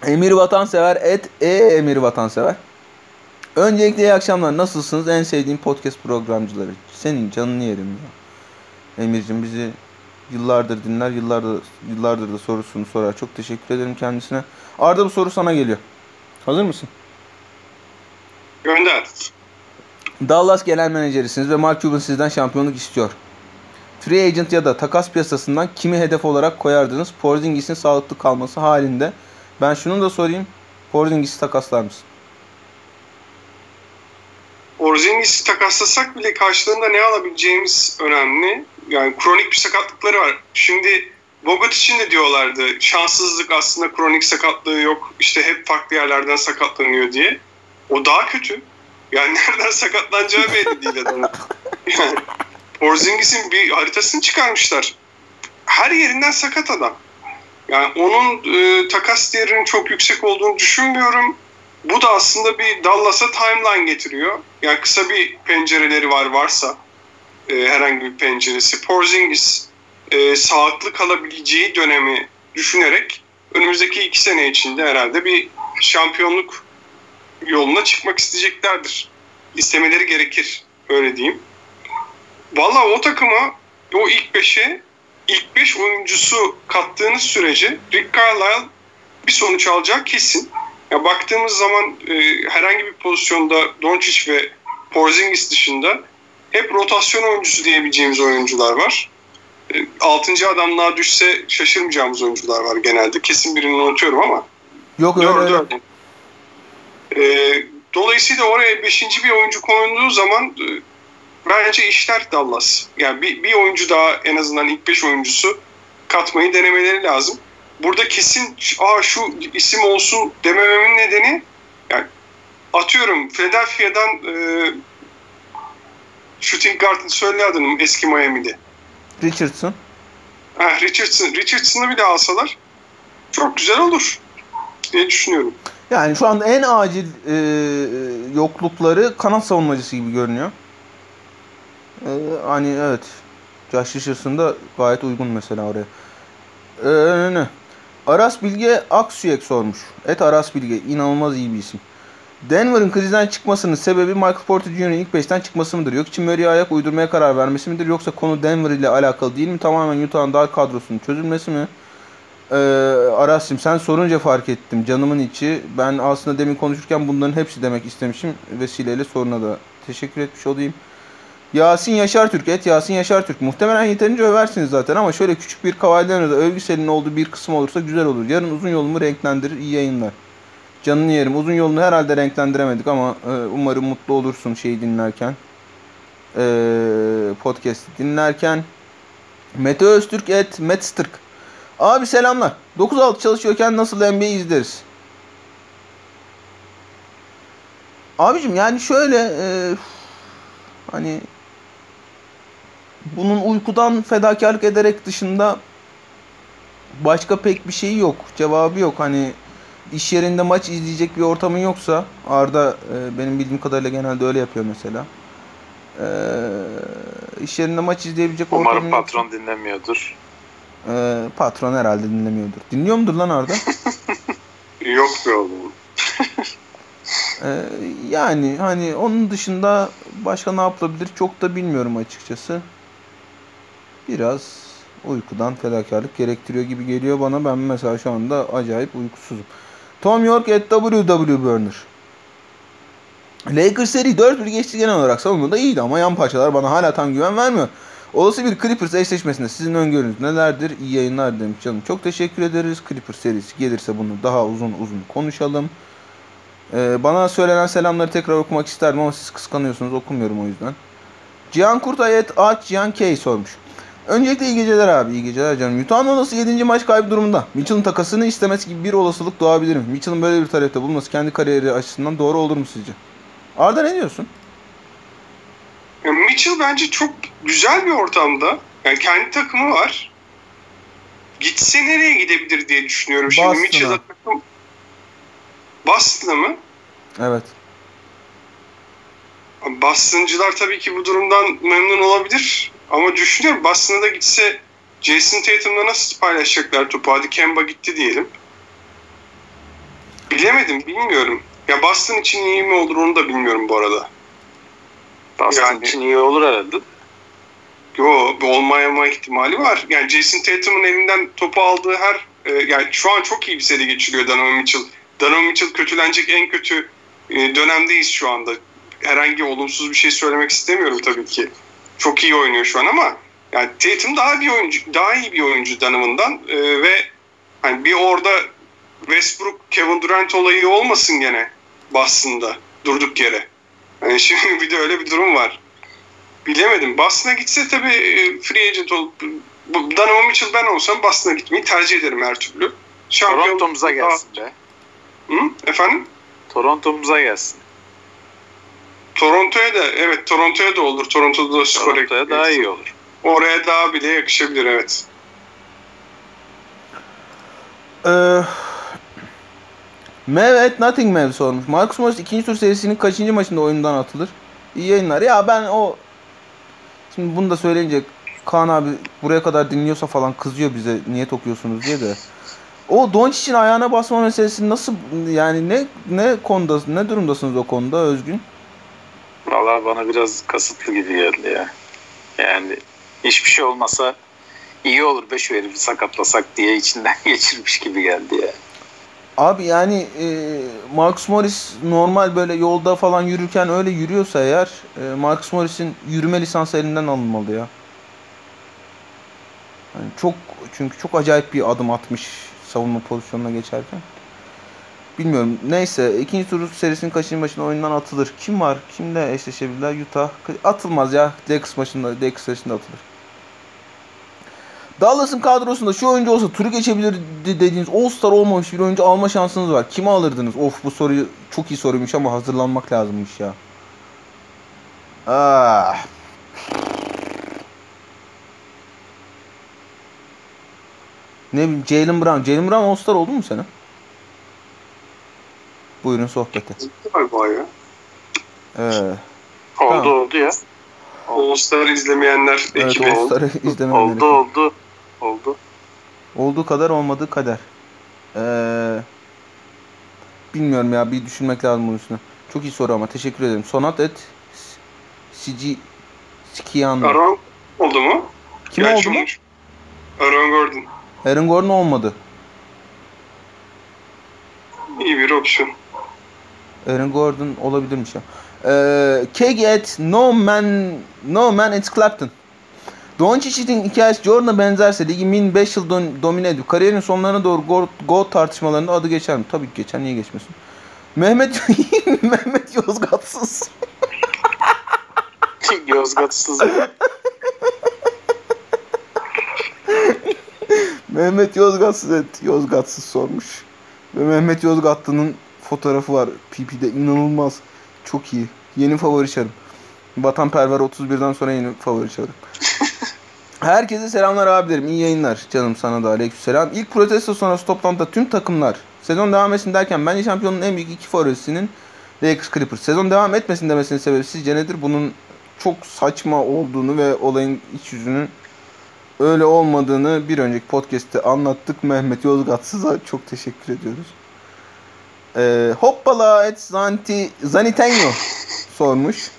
Emir Vatansever et e Emir Vatansever. Öncelikle iyi akşamlar. Nasılsınız? En sevdiğim podcast programcıları. Senin canını yerim ya. Emir'cim bizi yıllardır dinler, yıllardır yıllardır da sorusunu sorar. Çok teşekkür ederim kendisine. Arda bu soru sana geliyor. Hazır mısın? Gönder. Dallas genel menajerisiniz ve Mark Cuban sizden şampiyonluk istiyor. Free agent ya da takas piyasasından kimi hedef olarak koyardınız? Porzingis'in sağlıklı kalması halinde. Ben şunu da sorayım. Porzingis'i takaslar mısın? Orzingis'i takaslasak bile karşılığında ne alabileceğimiz önemli. Yani kronik bir sakatlıkları var. Şimdi Bogut için de diyorlardı şanssızlık aslında kronik sakatlığı yok. İşte hep farklı yerlerden sakatlanıyor diye. O daha kötü. Yani nereden sakatlanacağı belli değil adamın. Yani Porzingis'in bir haritasını çıkarmışlar. Her yerinden sakat adam. Yani onun e, takas değerinin çok yüksek olduğunu düşünmüyorum. bu da aslında bir Dallas'a timeline getiriyor. Yani kısa bir pencereleri var varsa e, herhangi bir penceresi. Porzingis e, sağlıklı kalabileceği dönemi düşünerek önümüzdeki iki sene içinde herhalde bir şampiyonluk yoluna çıkmak isteyeceklerdir. İstemeleri gerekir. Öyle diyeyim. Valla o takıma o ilk beşe ilk beş oyuncusu kattığınız sürece Rick Carlisle bir sonuç alacak kesin. Ya baktığımız zaman e, herhangi bir pozisyonda Doncic ve Porzingis dışında hep rotasyon oyuncusu diyebileceğimiz oyuncular var. E, altıncı adamlığa düşse şaşırmayacağımız oyuncular var genelde. Kesin birini unutuyorum ama. Yok öyle Dördü öyle. E, dolayısıyla oraya beşinci bir oyuncu konulduğu zaman e, bence işler Dallas. Yani bir, bir oyuncu daha en azından ilk beş oyuncusu katmayı denemeleri lazım. Burada kesin Aa, şu isim olsun demememin nedeni yani atıyorum Philadelphia'dan e, shooting guard'ın söyle adını eski Miami'de. Richardson. Ha, Richardson. Richardson'ı bir de alsalar çok güzel olur diye düşünüyorum. Yani şu anda en acil e, yoklukları kanat savunmacısı gibi görünüyor. E, hani evet. Josh Richardson da gayet uygun mesela oraya. E, ne? Aras Bilge Aksüyek sormuş. Et Aras Bilge. inanılmaz iyi bir isim. Denver'ın krizden çıkmasının sebebi Michael Porter Jr.'ın ilk 5'ten çıkması mıdır? Yok için Murray'e ayak uydurmaya karar vermesi midir? Yoksa konu Denver ile alakalı değil mi? Tamamen Utah'ın dar kadrosunun çözülmesi mi? Ee, Aras'cığım sen sorunca fark ettim. Canımın içi. Ben aslında demin konuşurken bunların hepsi demek istemişim. Vesileyle soruna da teşekkür etmiş olayım. Yasin Yaşar Türk. Et Yasin Yaşar Türk. Muhtemelen yeterince översiniz zaten ama şöyle küçük bir kavaylarınızda övgü selinin olduğu bir kısım olursa güzel olur. Yarın uzun yolumu renklendirir. İyi yayınlar. Canını yerim. Uzun yolunu herhalde renklendiremedik ama e, umarım mutlu olursun şeyi dinlerken. E, podcast'i dinlerken. Mete Öztürk et Metstırk. Abi selamlar. 9-6 çalışıyorken nasıl NBA izleriz? Abicim yani şöyle e, hani bunun uykudan fedakarlık ederek dışında başka pek bir şey yok. Cevabı yok. Hani iş yerinde maç izleyecek bir ortamın yoksa Arda e, benim bildiğim kadarıyla genelde öyle yapıyor mesela. E, iş yerinde maç izleyebilecek Umarım ortamın yoksa- patron dinlemiyordur. E, patron herhalde dinlemiyordur. Dinliyor mudur lan Arda? Yok be oğlum. E, yani hani onun dışında başka ne yapılabilir çok da bilmiyorum açıkçası. Biraz uykudan fedakarlık gerektiriyor gibi geliyor bana. Ben mesela şu anda acayip uykusuzum. Tom York at WW Burner. Lakers seri 4-1 geçti genel olarak savunmada iyiydi ama yan parçalar bana hala tam güven vermiyor. Olası bir Clippers eşleşmesinde sizin öngörünüz nelerdir? İyi yayınlar demiş canım. Çok teşekkür ederiz. Clippers serisi gelirse bunu daha uzun uzun konuşalım. Ee, bana söylenen selamları tekrar okumak isterdim ama siz kıskanıyorsunuz okumuyorum o yüzden. Cihan Kurtayet Ağaç Cihan K sormuş. Öncelikle iyi geceler abi, iyi geceler canım. Utah'ın olası 7. maç kaybı durumunda. Mitchell'ın takasını istemesi gibi bir olasılık doğabilir mi? Mitchell'ın böyle bir talepte bulunması kendi kariyeri açısından doğru olur mu sizce? Arda ne diyorsun? Mitchell bence çok güzel bir ortamda. Yani kendi takımı var. Gitse nereye gidebilir diye düşünüyorum. Şimdi Boston'a. Mitchell'a takım... Boston'a mı? Evet. Boston'cılar tabii ki bu durumdan memnun olabilir. Ama düşünüyorum Boston'a da gitse Jason Tatum'la nasıl paylaşacaklar topu? Hadi Kemba gitti diyelim. Bilemedim, bilmiyorum. Ya Boston için iyi mi olur onu da bilmiyorum bu arada. Boston Yani- iyi olur herhalde. Yo, olmayama ihtimali var. Yani Jason Tatum'un elinden topu aldığı her e, yani şu an çok iyi bir seri geçiriyor Donovan Mitchell. Donovan Mitchell kötülenecek en kötü e, dönemdeyiz şu anda. Herhangi olumsuz bir şey söylemek istemiyorum tabii ki. Çok iyi oynuyor şu an ama yani Tatum daha bir oyuncu, daha iyi bir oyuncu Donovan'dan E, ve hani bir orada Westbrook, Kevin Durant olayı olmasın gene Boston'da durduk yere. Hani şimdi bir de öyle bir durum var. Bilemedim. Boston'a gitse tabii e, free agent olup bu- Donovan Mitchell ben olsam Boston'a gitmeyi tercih ederim her türlü. Şampiyon- Toronto'muza gelsin be. Hı? Efendim? Toronto'muza gelsin. Toronto'ya da evet Toronto'ya da olur. Toronto'da da skor Toronto'ya daha iyi olur. Oraya daha bile yakışabilir evet. Ee, Mev at Nothing Mev sormuş. Marcus Morris ikinci tur serisinin kaçıncı maçında oyundan atılır? İyi yayınlar. Ya ben o... Şimdi bunu da söyleyince Kaan abi buraya kadar dinliyorsa falan kızıyor bize niyet okuyorsunuz diye de. O Doncic'in ayağına basma meselesi nasıl yani ne ne konuda ne durumdasınız o konuda Özgün? Valla bana biraz kasıtlı gibi geldi ya. Yani hiçbir şey olmasa iyi olur be şu sakatlasak diye içinden geçirmiş gibi geldi ya. Abi yani e, Marcus Morris normal böyle yolda falan yürürken öyle yürüyorsa eğer e, Marcus Morris'in yürüme lisansı elinden alınmalı ya. Yani çok çünkü çok acayip bir adım atmış savunma pozisyonuna geçerken. Bilmiyorum. Neyse ikinci tur serisinin kaçıncı maçında oyundan atılır. Kim var? Kimle eşleşebilirler? Utah. Atılmaz ya. Lakers maçında, Lakers serisinde atılır. Dallas'ın kadrosunda şu oyuncu olsa turu geçebilir dediğiniz All-Star olmamış bir oyuncu alma şansınız var. Kimi alırdınız? Of bu soruyu çok iyi soruymuş ama hazırlanmak lazımmış ya. Ah. Ne bileyim Jalen Brown. Jalen Brown All-Star oldu mu sene? Buyurun sohbete. Galiba ya. Ee, Oldu Tamam. oldu ya. All Star'ı izlemeyenler evet ekibi. İzlemeyenler Oldu oldu. Oldu. Olduğu kadar olmadığı kader. Ee, bilmiyorum ya bir düşünmek lazım bunun üstüne. Çok iyi soru ama teşekkür ederim. Sonat et Sici Sikiyan. Aaron oldu mu? Kim Gerçi oldu mu? Aaron Gordon. Aaron Gordon olmadı. İyi bir opsiyon. Aaron Gordon olabilirmiş ya. Ee, Keg at No Man No Man it's Clapton. Doncic'in hikayesi Jordan'a benzerse ligi min 5 yıl domine ediyor. Kariyerin sonlarına doğru go, go tartışmalarında adı geçer mi? Tabii ki geçer. Niye geçmesin? Mehmet Mehmet Yozgatsız. Yozgatsız. Mehmet Yozgatsız et. Yozgatsız sormuş. Ve Mehmet Yozgatlı'nın fotoğrafı var. PP'de inanılmaz. Çok iyi. Yeni favori çarım. Vatanperver 31'den sonra yeni favori çarım. Herkese selamlar abilerim. İyi yayınlar. Canım sana da aleykümselam. İlk protesto sonrası toplantıda tüm takımlar sezon devam etsin derken bence şampiyonun en büyük iki favorisinin Lakers Clippers. Sezon devam etmesin demesinin sebebi sizce nedir? Bunun çok saçma olduğunu ve olayın iç yüzünün öyle olmadığını bir önceki podcast'te anlattık. Mehmet Yozgatsız'a çok teşekkür ediyoruz. Ee, hoppala et zanti zanitenyo sormuş.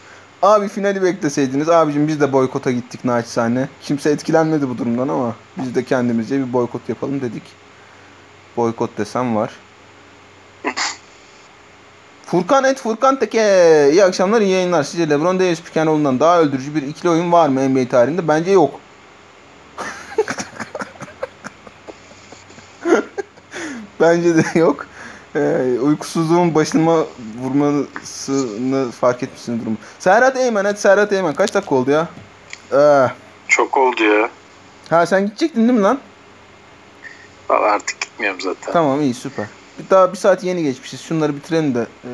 Abi finali bekleseydiniz. Abicim biz de boykota gittik naçizane. Kimse etkilenmedi bu durumdan ama biz de kendimizce bir boykot yapalım dedik. Boykot desem var. Furkan et Furkan Teke. İyi akşamlar iyi yayınlar. Sizce LeBron Davis Pikenoğlu'ndan daha öldürücü bir ikili oyun var mı NBA tarihinde? Bence yok. Bence de yok. Ee, uykusuzluğun başıma vurmasını fark etmişsin durumu. Serhat Eymen hadi Serhat Eymen. Kaç dakika oldu ya? Ee, Çok oldu ya. ha sen gidecektin değil mi lan? Valla artık gitmiyorum zaten. Tamam iyi süper. Daha bir saat yeni geçmişiz. Şunları bitirelim de ee,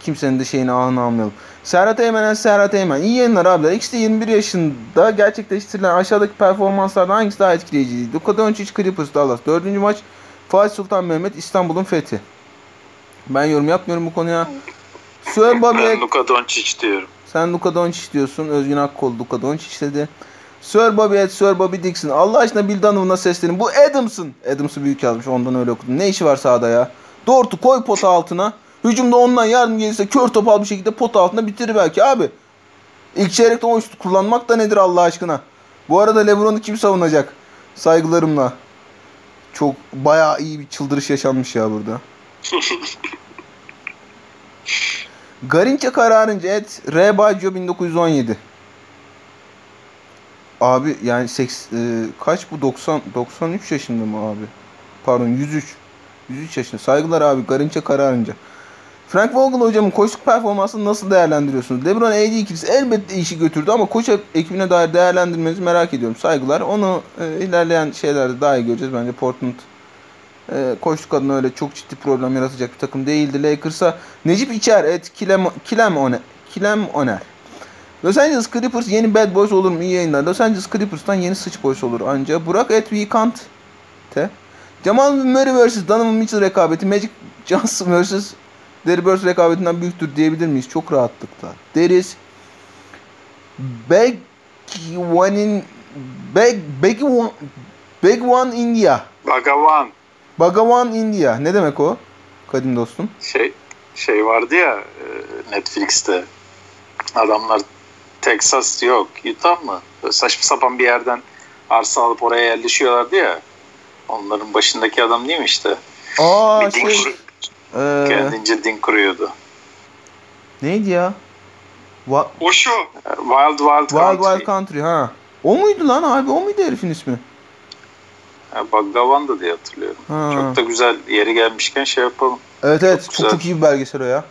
kimsenin de şeyini ahını almayalım. Serhat Eymen, Serhat Eymen. İyi yayınlar abiler. İkisi de 21 yaşında gerçekleştirilen aşağıdaki performanslardan hangisi daha etkileyiciydi? Luka Doncic, Clippers, Dallas. Dördüncü maç Fatih Sultan Mehmet, İstanbul'un fethi. Ben yorum yapmıyorum bu konuya. Sir Bobby, Ben Luka Doncic diyorum. sen Luka Doncic diyorsun. Özgün Akkol Luka Doncic dedi. Sir Bobby et Sir Bobby Dixon. Allah aşkına Bill Donovan'a seslenin. Bu Adams'ın. Adams'ı büyük yazmış. Ondan öyle okudum. Ne işi var sahada ya? Dort'u koy pota altına. Hücumda ondan yardım gelirse kör topal bir şekilde pota altında bitirir belki abi. İlk çeyrekte 10 şut kullanmak da nedir Allah aşkına? Bu arada Lebron'u kim savunacak? Saygılarımla. Çok bayağı iyi bir çıldırış yaşanmış ya burada. Garinçe kararınca et R. Baggio 1917. Abi yani seks, e, kaç bu 90 93 yaşında mı abi? Pardon 103. 103 yaşında. Saygılar abi Garinçe kararınca. Frank Vogel hocamın koçluk performansını nasıl değerlendiriyorsunuz? LeBron AD ikilisi elbette işi götürdü ama koç ekibine dair değerlendirmenizi merak ediyorum. Saygılar. Onu e, ilerleyen şeylerde daha iyi göreceğiz. Bence Portland e, koçluk adına öyle çok ciddi problem yaratacak bir takım değildi. Lakers'a Necip İçer et Kilem, Kilem, Oner, Kilem Oner. Los Angeles Clippers yeni Bad Boys olur mu? İyi yayınlar. Los Angeles Clippers'tan yeni Sıç Boys olur anca. Burak et We Can't te. Jamal Murray vs. Donovan Mitchell rekabeti Magic Johnson vs. Derrick Rose rekabetinden büyüktür diyebilir miyiz? Çok rahatlıkla. Deriz. Beg One'in Beg Beg One Beg One India. Bhagavan Bhagavan India. Ne demek o? Kadim dostum. şey şey vardı ya e, Netflix'te adamlar Texas yok Utah mı? Böyle saçma sapan bir yerden arsa alıp oraya yerleşiyorlardı ya. Onların başındaki adam değil mi işte? Aa bir şey. Eee, kendince din kuruyordu. neydi ya? Wa- O şu. E, Wild Wild Wild Country. Wild Country ha. O muydu lan abi? O muydu herifin ismi? Ha, Bhagavan'dı diye hatırlıyorum. Ha. Çok da güzel yeri gelmişken şey yapalım. Evet evet çok, güzel. çok iyi bir belgesel o ya.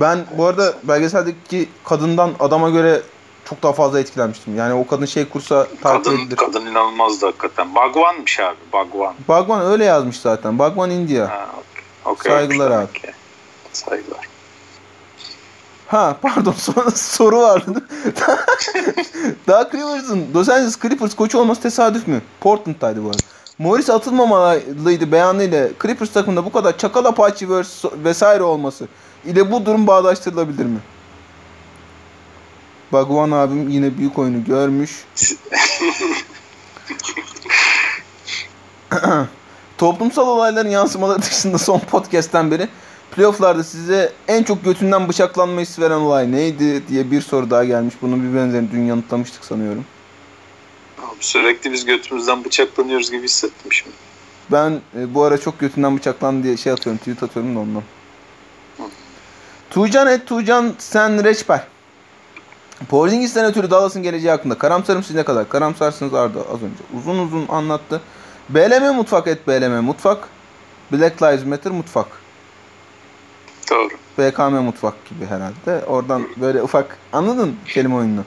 Ben bu arada belgeseldeki kadından adama göre çok daha fazla etkilenmiştim. Yani o kadın şey kursa takip Kadın, edilir. kadın inanılmazdı hakikaten. Bhagwan'mış abi. Bhagwan. Bagwan öyle yazmış zaten. Bagwan India. Ha, Okey, Saygılar abi. ki. Saygılar. Ha pardon sonra soru vardı. Daha Clippers'ın Los Angeles Clippers koçu olması tesadüf mü? Portland'daydı bu arada. Morris atılmamalıydı beyanıyla Clippers takımında bu kadar çakal apaçi vesaire olması ile bu durum bağdaştırılabilir mi? Bagwan abim yine büyük oyunu görmüş. Toplumsal olayların yansımaları dışında son podcast'ten beri playoff'larda size en çok götünden bıçaklanma hissi veren olay neydi diye bir soru daha gelmiş. Bunun bir benzerini dün yanıtlamıştık sanıyorum. Abi Sürekli biz götümüzden bıçaklanıyoruz gibi hissettim şimdi. Ben e, bu ara çok götünden bıçaklandı diye şey atıyorum, tweet atıyorum da ondan. Tuğcan et Tuğcan sen reçber. Porzingis'ten ötürü Dallas'ın geleceği hakkında karamsarım siz ne kadar? Karamsarsınız Arda az önce. Uzun uzun anlattı. BLM mutfak et BLM mutfak. Black Lives Matter mutfak. Doğru. BKM mutfak gibi herhalde. Oradan böyle ufak anladın kelime oyununu.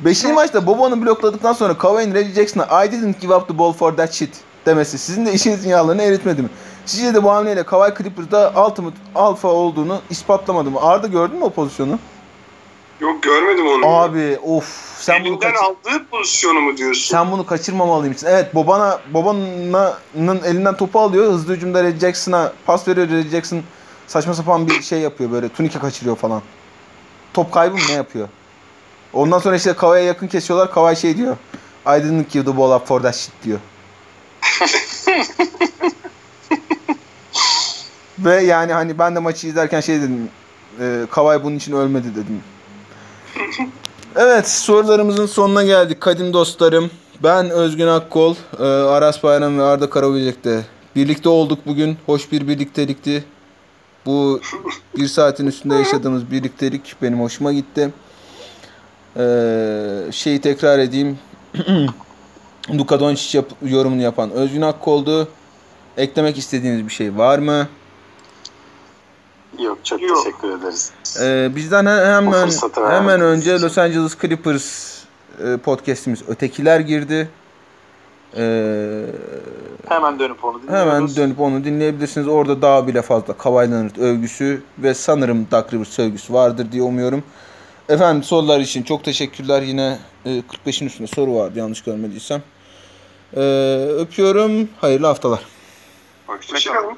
Beşinci maçta Bobo'nu blokladıktan sonra Kawhi'nin Reggie Jackson'a I didn't give up the ball for that shit demesi sizin de işinizin yağlarını eritmedi mi? Sizce de bu hamleyle Kawhi Clippers'da ultimate alfa olduğunu ispatlamadı mı? Arda gördün mü o pozisyonu? Yok görmedim onu. Abi of sen bunu Elinden kaçır- aldığı pozisyonu mu diyorsun? sen bunu kaçırmamalıymışsın. Evet Bobana Boba'nın elinden topu alıyor. Hızlı hücumda Reggie Jackson'a pas veriyor. Reggie Jackson saçma sapan bir şey yapıyor böyle. Tunike kaçırıyor falan. Top kaybı mı ne yapıyor? Ondan sonra işte Kavai'ye yakın kesiyorlar. Kavai şey diyor. I didn't give the ball up for that shit diyor. Ve yani hani ben de maçı izlerken şey dedim. E, Kavai bunun için ölmedi dedim. Evet sorularımızın sonuna geldik kadim dostlarım. Ben Özgün Akkol, e, Aras Bayram ve Arda Karabilecek'te birlikte olduk bugün. Hoş bir birliktelikti. Bu bir saatin üstünde yaşadığımız birliktelik benim hoşuma gitti. Ee, şeyi tekrar edeyim. Luka Doncic yorumunu yapan Özgün Akkol'du. Eklemek istediğiniz bir şey var mı? Yok çok Yok. teşekkür ederiz. Ee, bizden he- hemen hemen önce için. Los Angeles Clippers e, podcast'imiz Ötekiler girdi. Ee, Hemen dönüp onu dinliyoruz. hemen dönüp onu dinleyebilirsiniz. Orada daha bile fazla Kawhi Leonard övgüsü ve sanırım Doug Rivers övgüsü vardır diye umuyorum. Efendim sorular için çok teşekkürler. Yine e, 45'in üstünde soru vardı yanlış görmediysem. Ee, öpüyorum. Hayırlı haftalar. Hoşça kalın. Hoşçakalın.